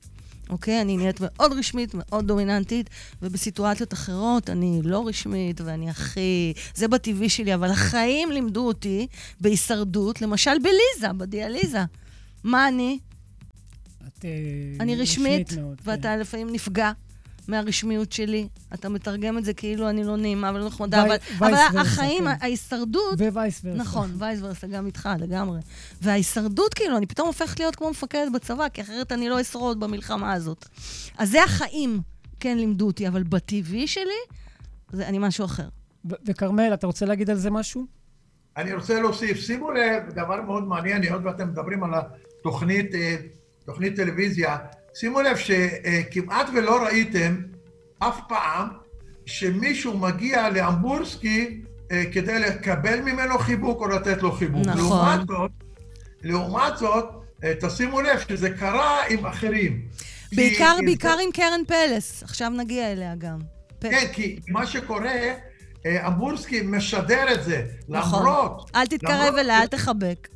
אוקיי? אני נהיית מאוד רשמית, מאוד דומיננטית, ובסיטואציות אחרות אני לא רשמית ואני הכי... זה בטבעי שלי, אבל החיים לימדו אותי בהישרדות, למשל בליזה, בדיאליזה. מה אני? את אה, אני רשמית, מאוד, ואתה כן. לפעמים נפגע מהרשמיות שלי. אתה מתרגם את זה כאילו אני לא נעימה ולא נחמדה, וי- אבל, וייס אבל ורסה, החיים, כן. ההישרדות... ווייס ורסה. נכון, וייס ורסה, גם איתך, לגמרי. וההישרדות, כאילו, אני פתאום הופכת להיות כמו מפקדת בצבא, כי אחרת אני לא אשרוד במלחמה הזאת. אז זה החיים, כן, לימדו אותי, אבל בטבעי שלי, זה, אני משהו אחר. וכרמל, אתה רוצה להגיד על זה משהו? אני רוצה להוסיף, שימו לב, דבר מאוד מעניין, היות ואתם מדברים על תוכנית טלוויזיה, שימו לב שכמעט ולא ראיתם אף פעם שמישהו מגיע לאמבורסקי אה, כדי לקבל ממנו חיבוק או לתת לו חיבוק. נכון. לעומת זאת, לעומת זאת, אה, תשימו לב שזה קרה עם אחרים. בעיקר, כי- בעיקר עם קרן פלס, עכשיו נגיע אליה גם. פ- כן, כי מה שקורה, אה, אמבורסקי משדר את זה, נכון. למרות... אל תתקרב אליה, אל תחבק.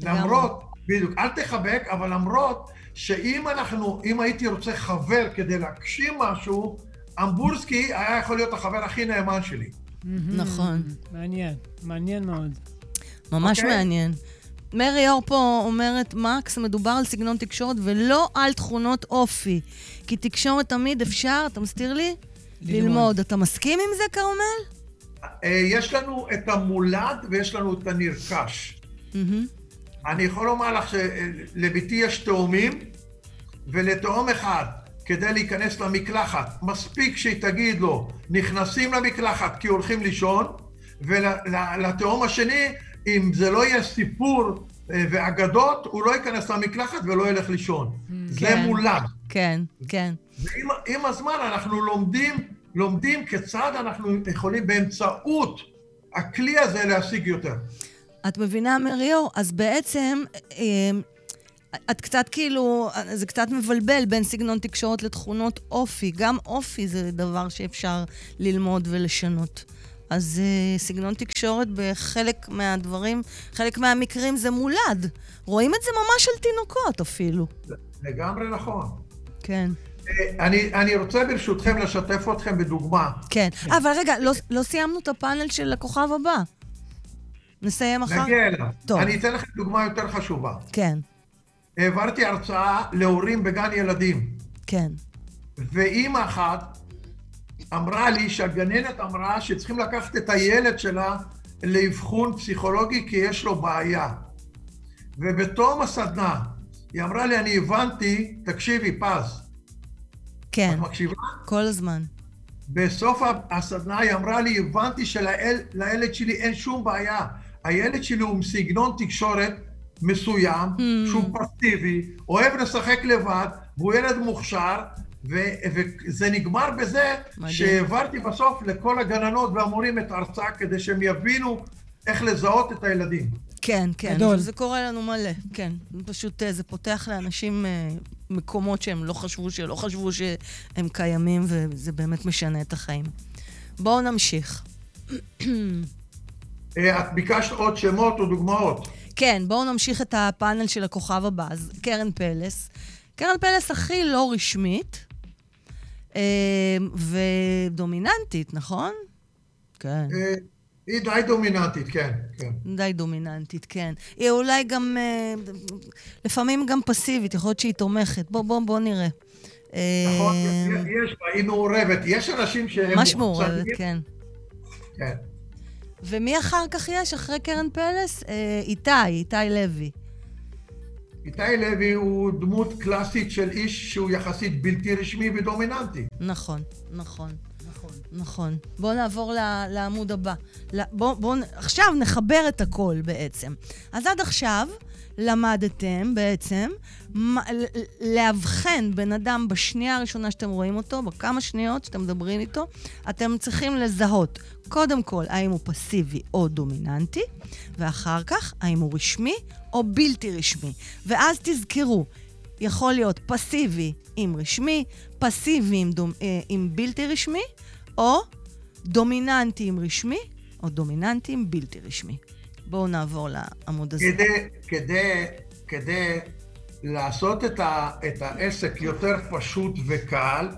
למרות, בדיוק, אל תחבק, אבל למרות שאם אנחנו, אם הייתי רוצה חבר כדי להגשים משהו, אמבורסקי היה יכול להיות החבר הכי נאמן שלי. נכון. מעניין, מעניין מאוד. ממש אוקיי. מעניין. מרי אור פה אומרת, מקס, מדובר על סגנון תקשורת ולא על תכונות אופי. כי תקשורת תמיד אפשר, אתה מסתיר לי? ללמוד. ללמוד. אתה מסכים עם זה, כרמל? אה, יש לנו את המולד ויש לנו את הנרכש. אני יכול לומר לך שלביתי יש תאומים, ולתאום אחד, כדי להיכנס למקלחת, מספיק שהיא תגיד לו, נכנסים למקלחת כי הולכים לישון, ולתאום השני, אם זה לא יהיה סיפור אה, ואגדות, הוא לא ייכנס למקלחת ולא ילך לישון. זה כן. מולד. כן, כן. ועם עם הזמן אנחנו לומדים, לומדים כיצד אנחנו יכולים באמצעות הכלי הזה להשיג יותר. את מבינה, מריאור? אז בעצם, אה, את קצת כאילו, זה קצת מבלבל בין סגנון תקשורת לתכונות אופי. גם אופי זה דבר שאפשר ללמוד ולשנות. אז אה, סגנון תקשורת בחלק מהדברים, חלק מהמקרים זה מולד. רואים את זה ממש על תינוקות אפילו. לגמרי נכון. כן. אה, אני, אני רוצה ברשותכם לשתף אתכם בדוגמה. כן. אבל רגע, לא, לא סיימנו את הפאנל של הכוכב הבא. נסיים אחר? נגיע אליו. טוב. אני אתן לכם דוגמה יותר חשובה. כן, העברתי הרצאה להורים בגן ילדים, כן. ואימא אחת אמרה לי שהגננת אמרה שצריכים לקחת את הילד שלה לאבחון פסיכולוגי כי יש לו בעיה. ובתום הסדנה, היא אמרה לי, אני הבנתי, תקשיבי, פז, כן, את מקשיבה? כל הזמן. בסוף הסדנה היא אמרה לי, הבנתי שלילד שלי אין שום בעיה. הילד שלי הוא עם סגנון תקשורת מסוים, Hmm. שהוא פסיבי, אוהב לשחק לבד, והוא ילד מוכשר, ו- וזה נגמר בזה מדהים. שהעברתי בסוף לכל הגננות והמורים את ההרצאה כדי שהם יבינו איך לזהות את הילדים. כן, כן. גדול. זה קורה לנו מלא, כן. פשוט אה, זה פותח לאנשים אה, מקומות שהם לא חשבו שלא חשבו שהם קיימים, וזה באמת משנה את החיים. בואו נמשיך. אה, את ביקשת עוד שמות או דוגמאות. כן, בואו נמשיך את הפאנל של הכוכב הבא. אז קרן פלס. קרן פלס הכי לא רשמית אה, ודומיננטית, נכון? כן. אה, היא די דומיננטית, כן, כן. די דומיננטית, כן. היא אולי גם, אה, לפעמים גם פסיבית, יכול להיות שהיא תומכת. בוא, בוא, בוא נראה. נכון, אה, יש בה, היא מעורבת. יש אנשים שהם ממש מעורבת. כן. כן. ומי אחר כך יש, אחרי קרן פלס? אה, איתי, איתי לוי. איתי לוי הוא דמות קלאסית של איש שהוא יחסית בלתי רשמי ודומיננטי. נכון, נכון. נכון. נכון. בואו נעבור ל- לעמוד הבא. בואו בוא, עכשיו נחבר את הכל בעצם. אז עד עכשיו למדתם בעצם לאבחן בן אדם בשנייה הראשונה שאתם רואים אותו, בכמה שניות שאתם מדברים איתו, אתם צריכים לזהות קודם כל האם הוא פסיבי או דומיננטי, ואחר כך האם הוא רשמי או בלתי רשמי. ואז תזכרו, יכול להיות פסיבי עם רשמי, פסיבי עם, דומ, אה, עם בלתי רשמי, או דומיננטי עם רשמי, או דומיננטי עם בלתי רשמי. בואו נעבור לעמוד הזה. כדי, כדי, כדי לעשות את, ה, את העסק יותר פשוט וקל,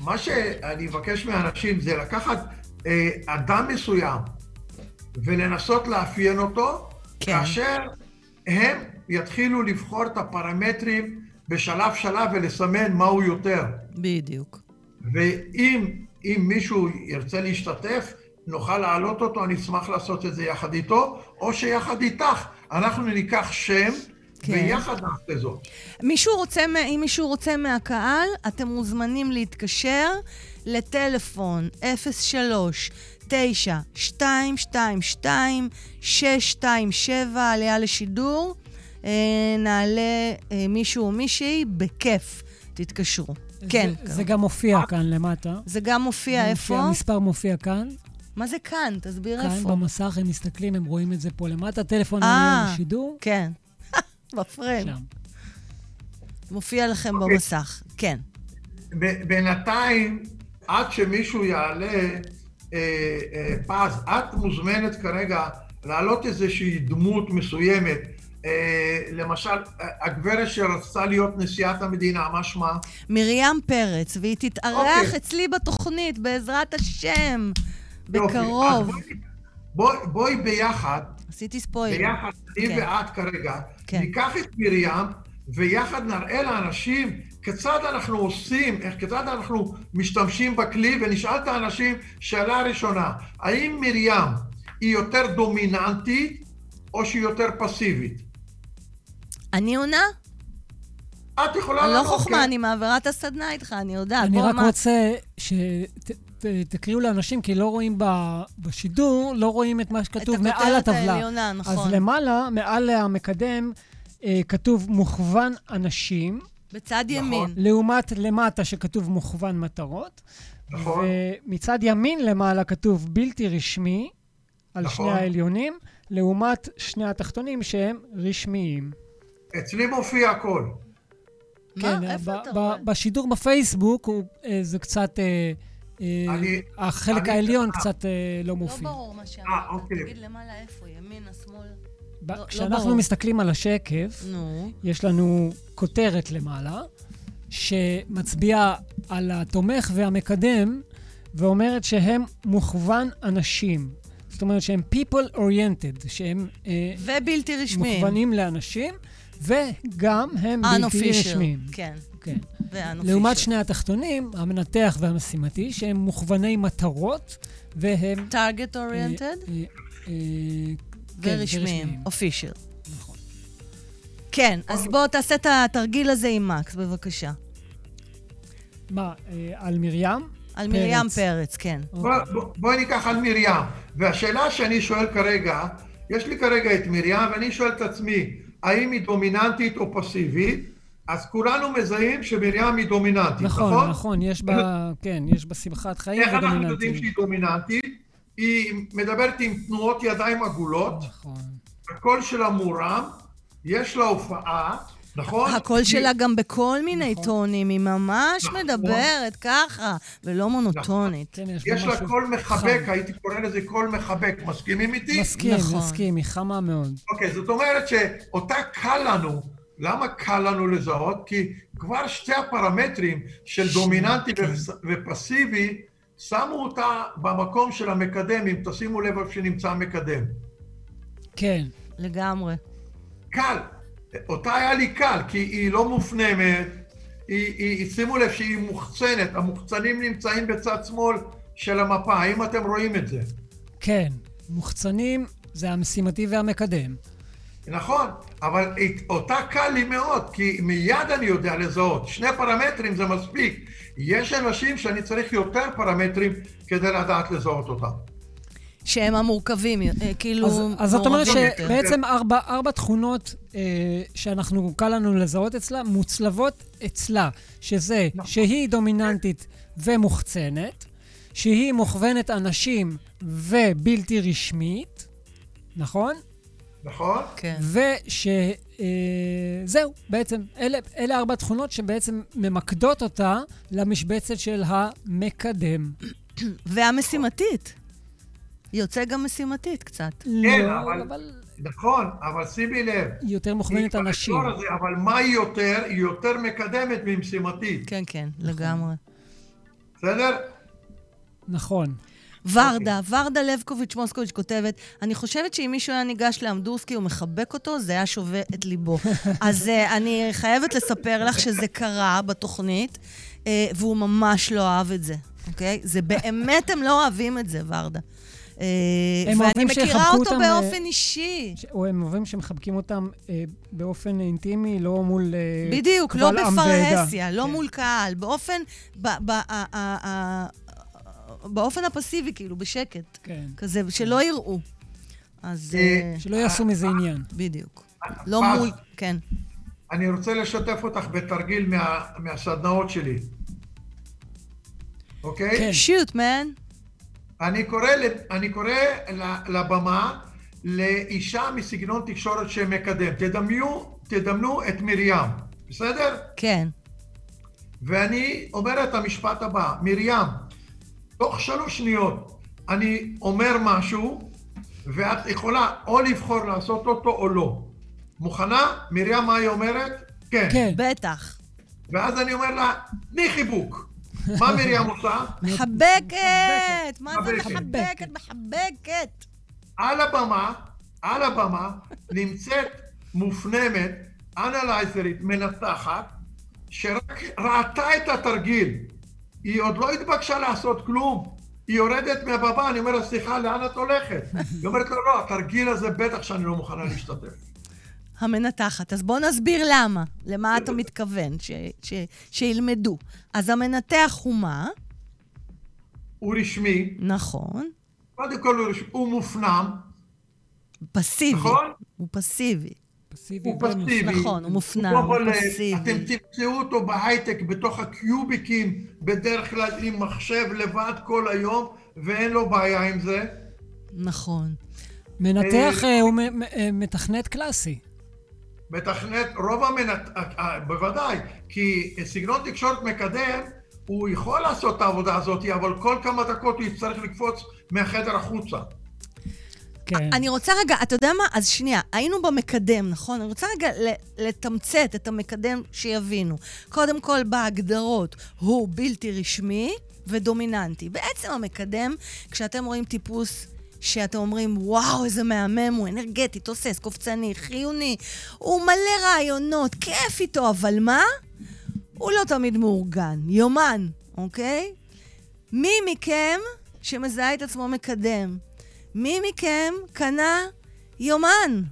מה שאני מבקש מאנשים זה לקחת אה, אדם מסוים ולנסות לאפיין אותו, כן. כאשר הם יתחילו לבחור את הפרמטרים בשלב שלב ולסמן מהו יותר. בדיוק. ואם אם מישהו ירצה להשתתף, נוכל להעלות אותו, אני אשמח לעשות את זה יחד איתו, או שיחד איתך, אנחנו ניקח שם, כן. ויחד נעשה זאת. מישהו רוצה, אם מישהו רוצה מהקהל, אתם מוזמנים להתקשר לטלפון 03 9 2 2 2 6 2 7 עלייה לשידור. אה, נעלה אה, מישהו או מישהי, בכיף. תתקשרו. כן. זה, זה גם מופיע כאן למטה. זה גם מופיע זה איפה? המספר מופיע כאן. מה זה כאן? תסביר כאן איפה. במסך הם מסתכלים, הם רואים את זה פה למטה. טלפון אה. עלייה לשידור. כן. בפריים. שם. מופיע לכם אוקיי. במסך. כן. ב- בינתיים, עד שמישהו יעלה אה, אה, פז, את מוזמנת כרגע להעלות איזושהי דמות מסוימת. אה, למשל, הגברת שרצתה להיות נשיאת המדינה, מה שמה? מרים פרץ, והיא תתארח אוקיי. אצלי בתוכנית, בעזרת השם, בקרוב. בואי- בואי, בואי ביחד, עשיתי ספוילר. ביחד, אני כן. ואת כרגע, כן. ניקח את מרים ויחד נראה לאנשים כיצד אנחנו עושים, איך, כיצד אנחנו משתמשים בכלי, ונשאל את האנשים שאלה ראשונה, האם מרים היא יותר דומיננטית או שהיא יותר פסיבית? אני עונה? את יכולה אני לא לענות, חוכמה, כן? אני מעבירה את הסדנה איתך, אני יודעת. אני רק מה- רוצה שתקריאו לאנשים, כי לא רואים ב- בשידור, לא רואים את מה שכתוב מעל הכותרת הטבלה. העליונה, נכון. אז למעלה, מעל המקדם, אה, כתוב מוכוון אנשים, בצד נכון. ימין. לעומת למטה שכתוב מוכוון מטרות. נכון. ומצד ימין למעלה כתוב בלתי רשמי, על נכון. שני העליונים, לעומת שני התחתונים שהם רשמיים. אצלי מופיע הכל. מה? כן, איפה אתה רואה? בשידור בפייסבוק הוא, אה, זה קצת... אה, אה, החלק אני- העליון אה. קצת אה, לא לא מופיע. ברור מה שאמרת. אה, אוקיי. תגיד למעלה איפה, ימינה, שמאל? ב- לא- לא כשאנחנו. מסתכלים על השקף. יש לנו כותרת למעלה, שמצביעה על התומך והמקדם, ואומרת שהם מוכוון אנשים. זאת אומרת שהם people oriented, שהם אה, ובלתי רשמיים. מוכוונים לאנשים, וגם הם בלתי. רשמיים. כן, כן. לעומת שני התחתונים, המנתח והמשימתי, שהם מוכווני מטרות, והם... target אה, oriented אה, אה, כן, ורשמיים. official. נכון. כן, אז בוא תעשה את התרגיל הזה עם מקס, בבקשה. מה, אה, על מרים? על. מרים פרץ, כן. בוא- בוא- בואי ניקח על מרים. והשאלה שאני שואל כרגע, יש לי כרגע את מרים, ואני שואל את עצמי, האם היא דומיננטית או פסיבית? אז כולנו מזהים שמרים היא דומיננטית, נכון? נכון, נכון, יש בה, כן, יש בה שמחת חיים איך אנחנו יודעים. שהיא דומיננטית? היא מדברת עם תנועות ידיים עגולות, נכון. הקול שלה מורם, יש לה הופעה, נכון? הקול היא- שלה גם בכל מיני נכון. טונים, היא ממש נכון. מדברת ככה, ולא מונוטונית. כן, יש יש לה קול מחבק, חם. הייתי קורא לזה קול מחבק, מסכימים איתי? מסכים, נכון. מסכים, היא חמה מאוד. אוקיי, זאת אומרת שאותה קל לנו, למה קל לנו לזהות? כי כבר שתי הפרמטרים של דומיננטי כן. ופס- ופסיבי, שמו אותה במקום של המקדם, אם תשימו לב איפה שנמצא המקדם. כן, לגמרי. קל. אותה היה לי קל, כי היא לא מופנמת, היא, היא, שימו לב שהיא מוחצנת, המוחצנים נמצאים בצד שמאל של המפה, האם אתם רואים את זה? כן, מוחצנים זה המשימתי והמקדם. נכון, אבל את- אותה קל לי מאוד, כי מיד אני יודע לזהות. שני פרמטרים זה מספיק. יש אנשים שאני צריך יותר פרמטרים כדי לדעת לזהות אותם. שהם המורכבים, אה, כאילו, אז, אז זאת אומרת. שבעצם ארבע, ארבע תכונות אה, שאנחנו, קל לנו לזהות אצלה, מוצלבות אצלה, שזה נכון. שהיא דומיננטית ומוחצנת, שהיא מוכוונת אנשים ובלתי רשמית, נכון? נכון? כן. ושזהו, בעצם, אלה, אלה ארבע תכונות שבעצם ממקדות אותה למשבצת של המקדם. והמשימתית. יוצא גם משימתית קצת. כן, לא, אבל- אבל נכון, אבל שימי לב. היא יותר מוכוונת אנשים. הזה, אבל מה היא יותר? היא יותר מקדמת ממשימתית. כן, כן, לגמרי. בסדר? נכון. ורדה, ורדה לבקוביץ' מוסקוביץ' כותבת, אני חושבת שאם מישהו היה ניגש לאמדורסקי ומחבק אותו, זה היה שובה את ליבו. אז uh, אני חייבת לספר לך שזה קרה בתוכנית, uh, והוא ממש לא אהב את זה, אוקיי? זה באמת, הם לא אוהבים את זה, ורדה. הם ואני מכירה אותו אותם, באופן אה, אישי. או הם אוהבים שמחבקים אותם אה, באופן אינטימי, לא מול אה, בדיוק, לא. בפרהסיה, לא כן. מול קהל, באופן, באופן הפסיבי, כאילו, בשקט, כן. כזה, שלא יראו. אז... אה, אה, שלא יעשו מזה עניין. בדיוק. לא מול... כן. אני רוצה לשתף אותך בתרגיל מה, מהסדנאות שלי. אוקיי? כן. שוט, מן. אני קורא, אני קורא לבמה לאישה מסגנון תקשורת שמקדם. תדמיו, תדמנו את מרים, בסדר? כן. ואני אומר את המשפט הבא, מרים, תוך שלוש שניות אני אומר משהו, ואת יכולה או לבחור לעשות אותו או לא. מוכנה? מרים, מה היא אומרת? כן. כן. בטח. ואז אני אומר לה, תני חיבוק. מה מרים עושה? מחבקת! מה זה מחבקת. מחבקת? על הבמה, על הבמה, נמצאת מופנמת, אנלייזרית, מנתחת, שרק ראתה את התרגיל. היא עוד לא התבקשה לעשות כלום. היא יורדת מהבמה, אני אומר לה, סליחה, לאן את הולכת? היא אומרת לו, לא, התרגיל הזה בטח שאני לא מוכנה להשתתף. המנתחת. אז בוא נסביר למה. למה אתה מתכוון ש- ש- שילמדו. אז המנתח הוא מה? הוא רשמי, נכון. קודם כל הוא, רשמי, הוא מופנם, פסיבי. נכון? הוא פסיבי. פסיבי. הוא. פסיבי. נכון, הוא מופנם, הוא יכול- פסיבי. אתם תמצאו אותו בהייטק, בתוך הקיוביקים, בדרך כלל עם מחשב לבד כל היום, ואין לו בעיה עם זה. נכון. מנתח אה, הוא אה, מתכנת קלאסי. מתכנת, רוב המנת... אה, אה, בוודאי, כי סגנון תקשורת מקדם, הוא יכול לעשות את העבודה הזאת, אבל כל כמה דקות הוא יצטרך לקפוץ מהחדר החוצה. כן. אני רוצה רגע, אתה יודע מה? אז שנייה, היינו במקדם, נכון? אני רוצה רגע לתמצת את המקדם שיבינו. קודם כל, בהגדרות, הוא בלתי רשמי ודומיננטי. בעצם המקדם, כשאתם רואים טיפוס שאתם אומרים, וואו, איזה מהמם, הוא אנרגטי, תוסס, קופצני, חיוני, הוא מלא רעיונות, כיף איתו, אבל מה? הוא לא תמיד מאורגן. יומן, אוקיי? מי מכם שמזהה את עצמו מקדם? מי מכם קנה יומן?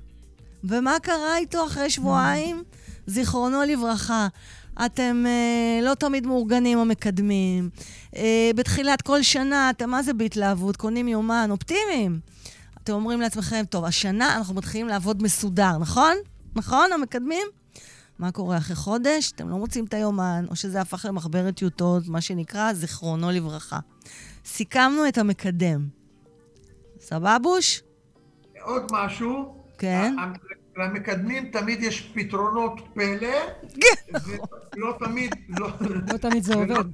ומה קרה איתו אחרי שבועיים? זיכרונו לברכה. אתם אה, לא תמיד מאורגנים או מקדמים. אה, בתחילת כל שנה אתם מה זה בהתלהבות? קונים יומן, אופטימיים. אתם אומרים לעצמכם, טוב, השנה אנחנו מתחילים לעבוד מסודר, נכון? נכון, המקדמים? מה קורה אחרי חודש? אתם לא מוצאים את היומן, או שזה הפך למחברת טיוטות, מה שנקרא זיכרונו לברכה. סיכמנו את המקדם. סבבוש? עוד משהו, כן. למקדמים תמיד יש פתרונות פלא, ולא תמיד, לא, לא תמיד זה ולא עובד.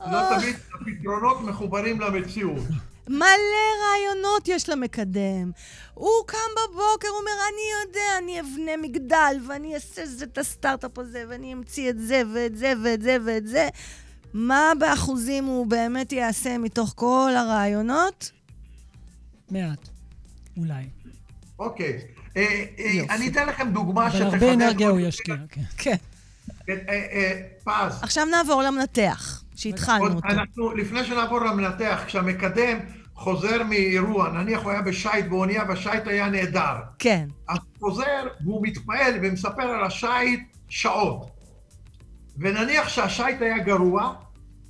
לא תמיד הפתרונות מחוברים למציאות. מלא רעיונות יש למקדם. הוא קם בבוקר, הוא אומר, אני יודע, אני אבנה מגדל, ואני אעשה זה, את הסטארט-אפ הזה, ואני אמציא את זה, ואת זה, ואת זה, ואת זה. מה באחוזים הוא באמת יעשה מתוך כל הרעיונות? מעט. אולי. אוקיי. אה, אה, יופי. אני אתן לכם דוגמה אבל שתחדד... הרבה אנרגיה הוא ישקיע, כן. כן. אה, אה, אה, פז. עכשיו נעבור למנתח, שהתחלנו אותו. אנחנו, לפני שנעבור למנתח, כשהמקדם חוזר מאירוע, נניח הוא היה בשייט באונייה והשייט היה נהדר. כן. אז הוא חוזר והוא מתפעל ומספר על השייט שעות. ונניח שהשייט היה גרוע,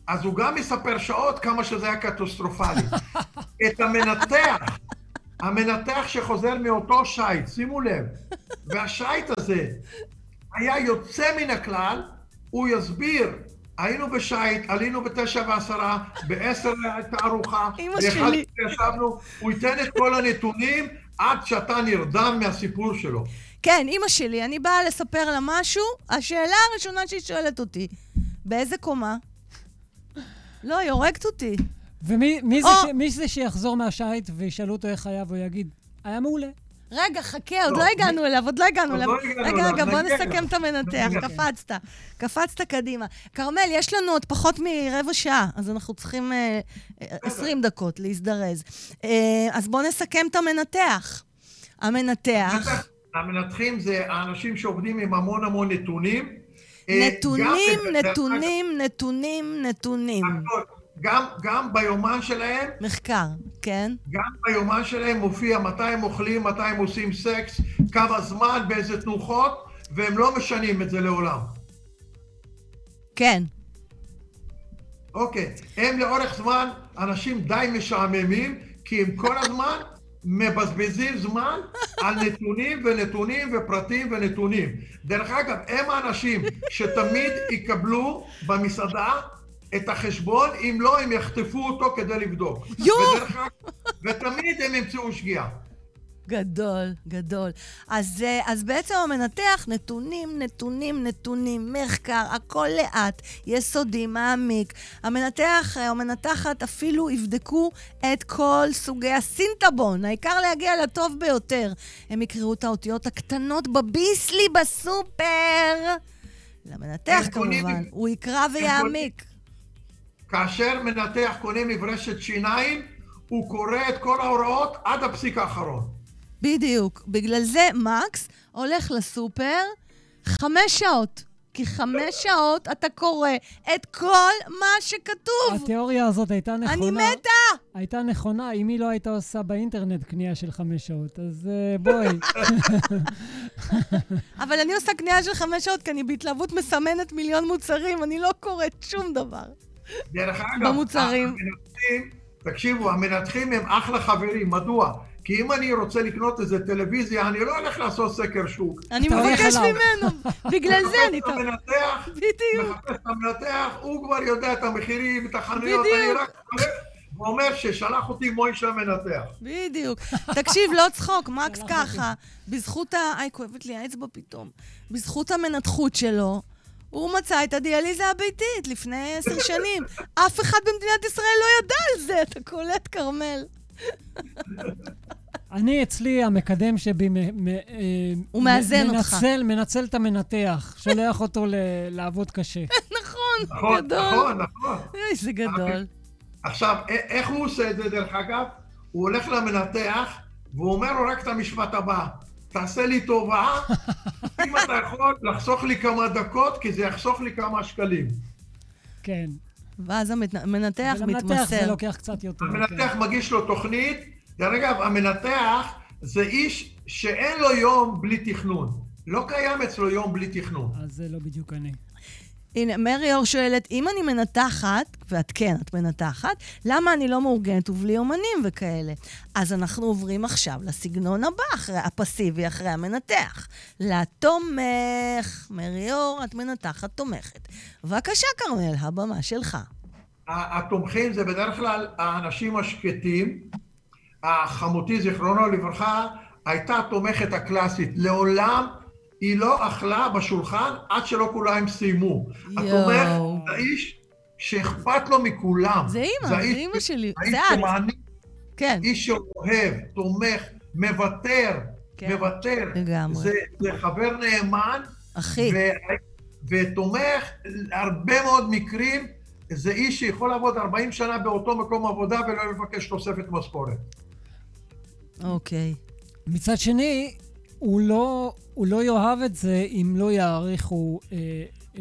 אז הוא גם מספר שעות כמה שזה היה קטסטרופלי. את המנתח, המנתח שחוזר מאותו שייט, שימו לב, והשייט הזה היה יוצא מן הכלל, הוא יסביר, היינו בשייט, עלינו בתשע ועשרה, בעשר הייתה ארוחה, באחד שלי. ישבנו, הוא ייתן את כל הנתונים עד שאתה נרדם מהסיפור שלו. כן, אימא שלי, אני באה לספר לה משהו, השאלה הראשונה שהיא שואלת אותי, באיזה קומה? לא, היא הורגת אותי. ומי מי זה, או! ש, מי זה שיחזור מהשייט וישאלו אותו איך היה, והוא יגיד, היה מעולה. רגע, חכה, עוד לא, לא הגענו אליו, עוד לא הגענו אליו. לא הגענו רגע, אליו, רגע, בוא נסכם אליו. את המנתח. קפצת, קפצת קדימה. כרמל, יש לנו עוד פחות מרבע שעה, אז אנחנו צריכים אה, אה, 20 דקות להזדרז. אה, אז בוא נסכם את המנתח. המנתח, המנתחים זה האנשים שעובדים עם המון המון נתונים. אה, נתונים, נתונים, נתונים, נתונים. גם, גם ביומן שלהם, מחקר, כן? גם ביומן שלהם מופיע מתי הם אוכלים, מתי הם עושים סקס, כמה זמן, באיזה תנוחות, והם לא משנים את זה לעולם. כן. אוקיי, הם לאורך זמן אנשים די משעממים, כי הם כל הזמן מבזבזים זמן על נתונים ונתונים ופרטים ונתונים. דרך אגב, הם האנשים שתמיד יקבלו במסעדה את החשבון, אם לא, הם יחטפו אותו כדי לבדוק. יואו! ותמיד הם ימצאו שגיאה. גדול, גדול. אז, אה, אז בעצם המנתח, נתונים, נתונים, נתונים, מחקר, הכל לאט, יסודי, מעמיק. המנתח אה, או המנתחת אפילו יבדקו את כל סוגי הסינטבון, העיקר להגיע לטוב ביותר. הם יקראו את האותיות הקטנות בביסלי בסופר. למנתח כמובן, הוא יקרא ויעמיק. כאשר מנתח קונה מברשת שיניים, הוא קורא את כל ההוראות עד הפסיק האחרון. בדיוק. בגלל זה מקס הולך לסופר חמש שעות. כי חמש שעות אתה קורא את כל מה שכתוב. התיאוריה הזאת הייתה נכונה. אני מתה! הייתה נכונה אם היא לא הייתה עושה באינטרנט קנייה של חמש שעות. אז אה, בואי. אבל אני עושה קנייה של חמש שעות, כי אני בהתלהבות מסמנת מיליון מוצרים, אני לא קוראת שום דבר. דרך אגב, במוצרים. המנתחים, תקשיבו, המנתחים הם אחלה חברים, מדוע? כי אם אני רוצה לקנות איזה טלוויזיה, אני לא הולך לעשות סקר שוק. אני מבקש. ממנו. בגלל זה אני... מחפש את המנתח, בדיוק. מחפש את המנתח, הוא כבר יודע את המחירים, את החנויות, אני. רק ואומר ששלח אותי מוישה המנתח. בדיוק. תקשיב, לא צחוק, מקס ככה, בזכות ה... איי, כואבת לי האצבע פתאום. בזכות המנתחות שלו, הוא מצא את הדיאליזה הביתית לפני עשר שנים. אף אחד במדינת ישראל לא ידע על זה, אתה קולט, כרמל. אני אצלי, המקדם שבי מ- אה, הוא מאזן אותך. מנצל, מנצל את המנתח, שולח אותו ל- לעבוד קשה. נכון, נכון, גדול. נכון, נכון. איי, זה גדול. עכשיו, איך הוא עושה את זה, דרך אגב? הוא הולך למנתח, והוא אומר לו רק את המשפט הבא, תעשה לי טובה, אם אתה יכול לחסוך לי כמה דקות, כי זה יחסוך לי כמה שקלים. כן. ואז המנתח ולמנתח זה מתמסר. לוקח קצת יותר. המנתח כן. מגיש לו תוכנית, דרך אגב, המנתח זה איש שאין לו יום בלי תכנון. לא קיים אצלו יום בלי תכנון. אז זה לא בדיוק אני. הנה, מרי אור שואלת, אם אני מנתחת, ואת כן, את מנתחת, למה אני לא מאורגנת ובלי אומנים וכאלה? אז אנחנו עוברים עכשיו לסגנון הבא, אחרי, הפסיבי, אחרי המנתח. לתומך. מרי אור, את מנתחת תומכת. בבקשה, כרמל, הבמה שלך. התומכים זה בדרך כלל האנשים השקטים. החמותי, זיכרונו לברכה, הייתה התומכת הקלאסית. לעולם היא לא אכלה בשולחן עד שלא כולם סיימו. התומך יואו. זה האיש שאכפת לו מכולם. זה אימא, זה אימא שלי, זה את. כן, איש שאוהב, תומך, מוותר, כן, מוותר. לגמרי. זה, זה חבר נאמן, אחי. ו- ותומך, הרבה מאוד מקרים, זה איש שיכול לעבוד 40 שנה באותו מקום עבודה ולא לבקש תוספת משכורת. אוקיי. מצד שני, הוא לא, הוא לא יאהב את זה אם לא יעריכו אה,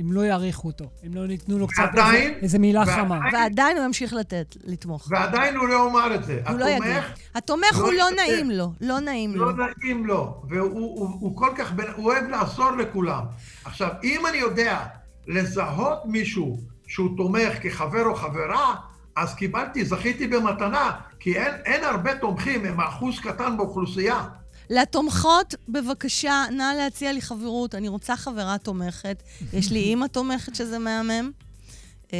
אם לא יעריכו אותו, אם לא ניתנו לו קצת ועדיין- איזה, איזה מילה ועדיין- חמה. ועדיין הוא ימשיך לתת, לתמוך. ועדיין הוא לא אמר את זה. הוא לא יגיד. התומך, לא הוא לא ישתף. נעים לו, לא נעים לו. לא נעים לו, והוא הוא, הוא כל כך, בן- הוא אוהב לעזור לכולם. עכשיו, אם אני יודע לזהות מישהו שהוא תומך כחבר או חברה, אז קיבלתי, זכיתי במתנה, כי אין, אין הרבה תומכים, הם אחוז קטן באוכלוסייה. לתומכות, בבקשה, נא להציע לי חברות. אני רוצה חברה תומכת. יש לי אימא תומכת שזה מהמם. אה,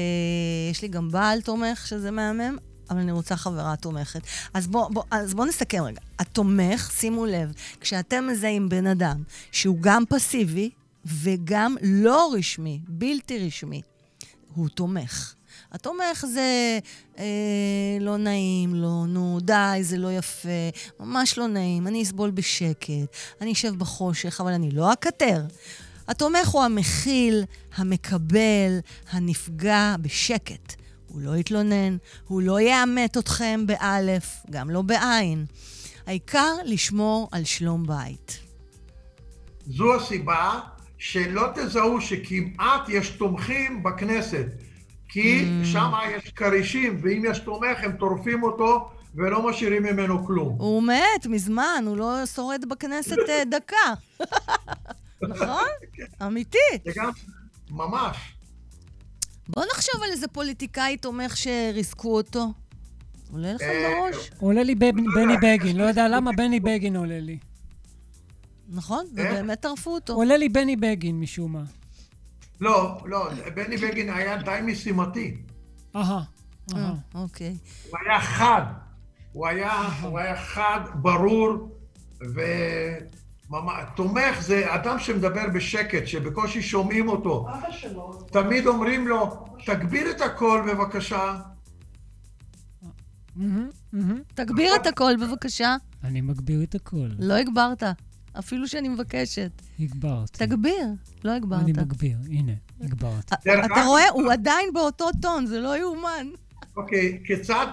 יש לי גם בעל תומך שזה מהמם, אבל אני רוצה חברה תומכת. אז בואו בוא, אז בוא נסכם רגע. התומך, שימו לב, כשאתם מזהים בן אדם שהוא גם פסיבי וגם לא רשמי, בלתי רשמי, הוא תומך. התומך זה אה, לא נעים, לא, נו, די, זה לא יפה, ממש לא נעים, אני אסבול בשקט, אני אשב בחושך, אבל אני לא אקטר. התומך הוא המכיל, המקבל, הנפגע בשקט. הוא לא יתלונן, הוא לא יעמת אתכם באלף, גם לא בעין. העיקר לשמור על שלום בית. זו הסיבה שלא תזהו שכמעט יש תומכים בכנסת. כי Mm. שם יש כרישים, ואם יש תומך, הם טורפים אותו ולא משאירים ממנו כלום. הוא מת מזמן, הוא לא שורד בכנסת אה, דקה. נכון? אמיתי. זה גם, ממש. בוא נחשוב על איזה פוליטיקאי תומך שריסקו אותו. עולה לכם אה, בראש, עולה לי בני בגין, לא יודע למה בני בגין עולה לי. נכון? איך? ובאמת טרפו אותו. עולה לי בני בגין משום מה. לא, לא, בני בגין היה די משימתי. אהה. אה, אהה. אוקיי. הוא היה חד. הוא היה, הוא היה חד, ברור, וממש... תומך זה אדם שמדבר בשקט, שבקושי שומעים אותו. תמיד אומרים לו, תגביר את הקול בבקשה. מהמם. תגביר את הקול, בבקשה. אני מגביר את הקול. לא הגברת, אפילו שאני מבקשת. הגברתי. תגביר, לא הגברת. אני מגביר, הנה, הגברתי. דרך אתה רואה? הוא עדיין באותו טון, זה לא יאומן. אוקיי, כיצד.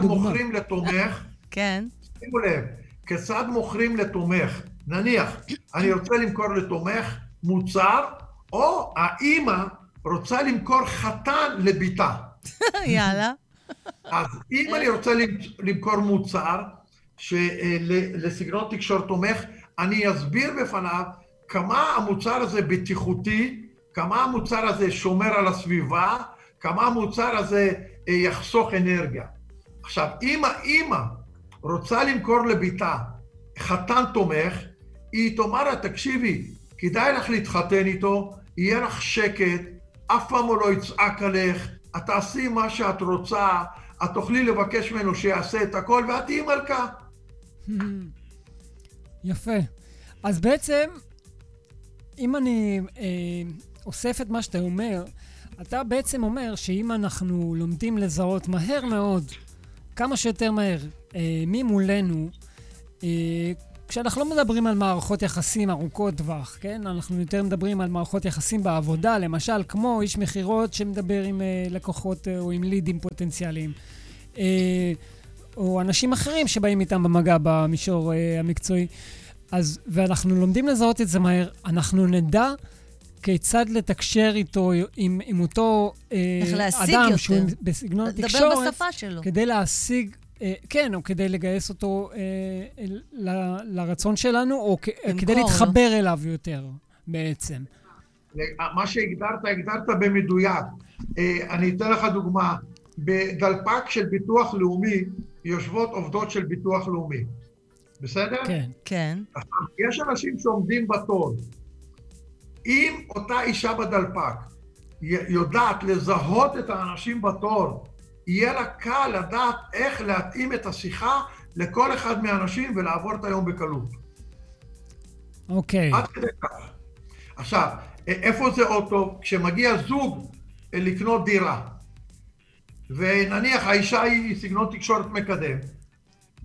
מוכרים לתומך? כן. שימו לב, כיצד מוכרים לתומך? נניח, אני רוצה למכור לתומך מוצר, או האימא רוצה למכור חתן לביתה. יאללה. אז אם אני רוצה למ- למכור מוצר של- לסגנון תקשורת תומך, אני אסביר בפניו כמה המוצר הזה בטיחותי, כמה המוצר הזה שומר על הסביבה, כמה המוצר הזה אה, יחסוך אנרגיה. עכשיו, אם האימא רוצה למכור לביתה חתן תומך, היא תאמר לה, תקשיבי, כדאי לך להתחתן איתו, יהיה לך שקט, אף פעם הוא לא יצעק עליך, את תעשי מה שאת רוצה, את תוכלי לבקש ממנו שיעשה את הכל, ואת תהיי מלכה. יפה. אז בעצם, אם אני אה, אוסף את מה שאתה אומר, אתה בעצם אומר שאם אנחנו לומדים לזהות מהר מאוד, כמה שיותר מהר, אה, מי מולנו, אה, כשאנחנו לא מדברים על מערכות יחסים ארוכות טווח, כן? אנחנו יותר מדברים על מערכות יחסים בעבודה, למשל, כמו איש מכירות שמדבר עם אה, לקוחות אה, או עם לידים פוטנציאליים. אה, או אנשים אחרים שבאים איתם במגע במישור אה, המקצועי. אז, ואנחנו לומדים לזהות את זה מהר, אנחנו נדע כיצד לתקשר איתו, עם, עם אותו אה, איך להשיג אדם יותר. שהוא בסגנון התקשורת, בשפה שלו. כדי להשיג, אה, כן, או כדי לגייס אותו אה, ל, לרצון שלנו, או כ, כדי לו. להתחבר אליו יותר, בעצם. מה שהגדרת, הגדרת במדויק. אה, אני אתן לך דוגמה. בדלפק של ביטוח לאומי יושבות עובדות של ביטוח לאומי. בסדר? כן. כן. יש אנשים שעומדים בתור. אם אותה אישה בדלפק יודעת לזהות את האנשים בתור, יהיה לה קל לדעת איך להתאים את השיחה לכל אחד מהאנשים ולעבור את היום בקלות. אוקיי. עד כדי כך. עכשיו, איפה זה עוד טוב? כשמגיע זוג אה, לקנות דירה, ונניח האישה היא סגנון תקשורת מקדם,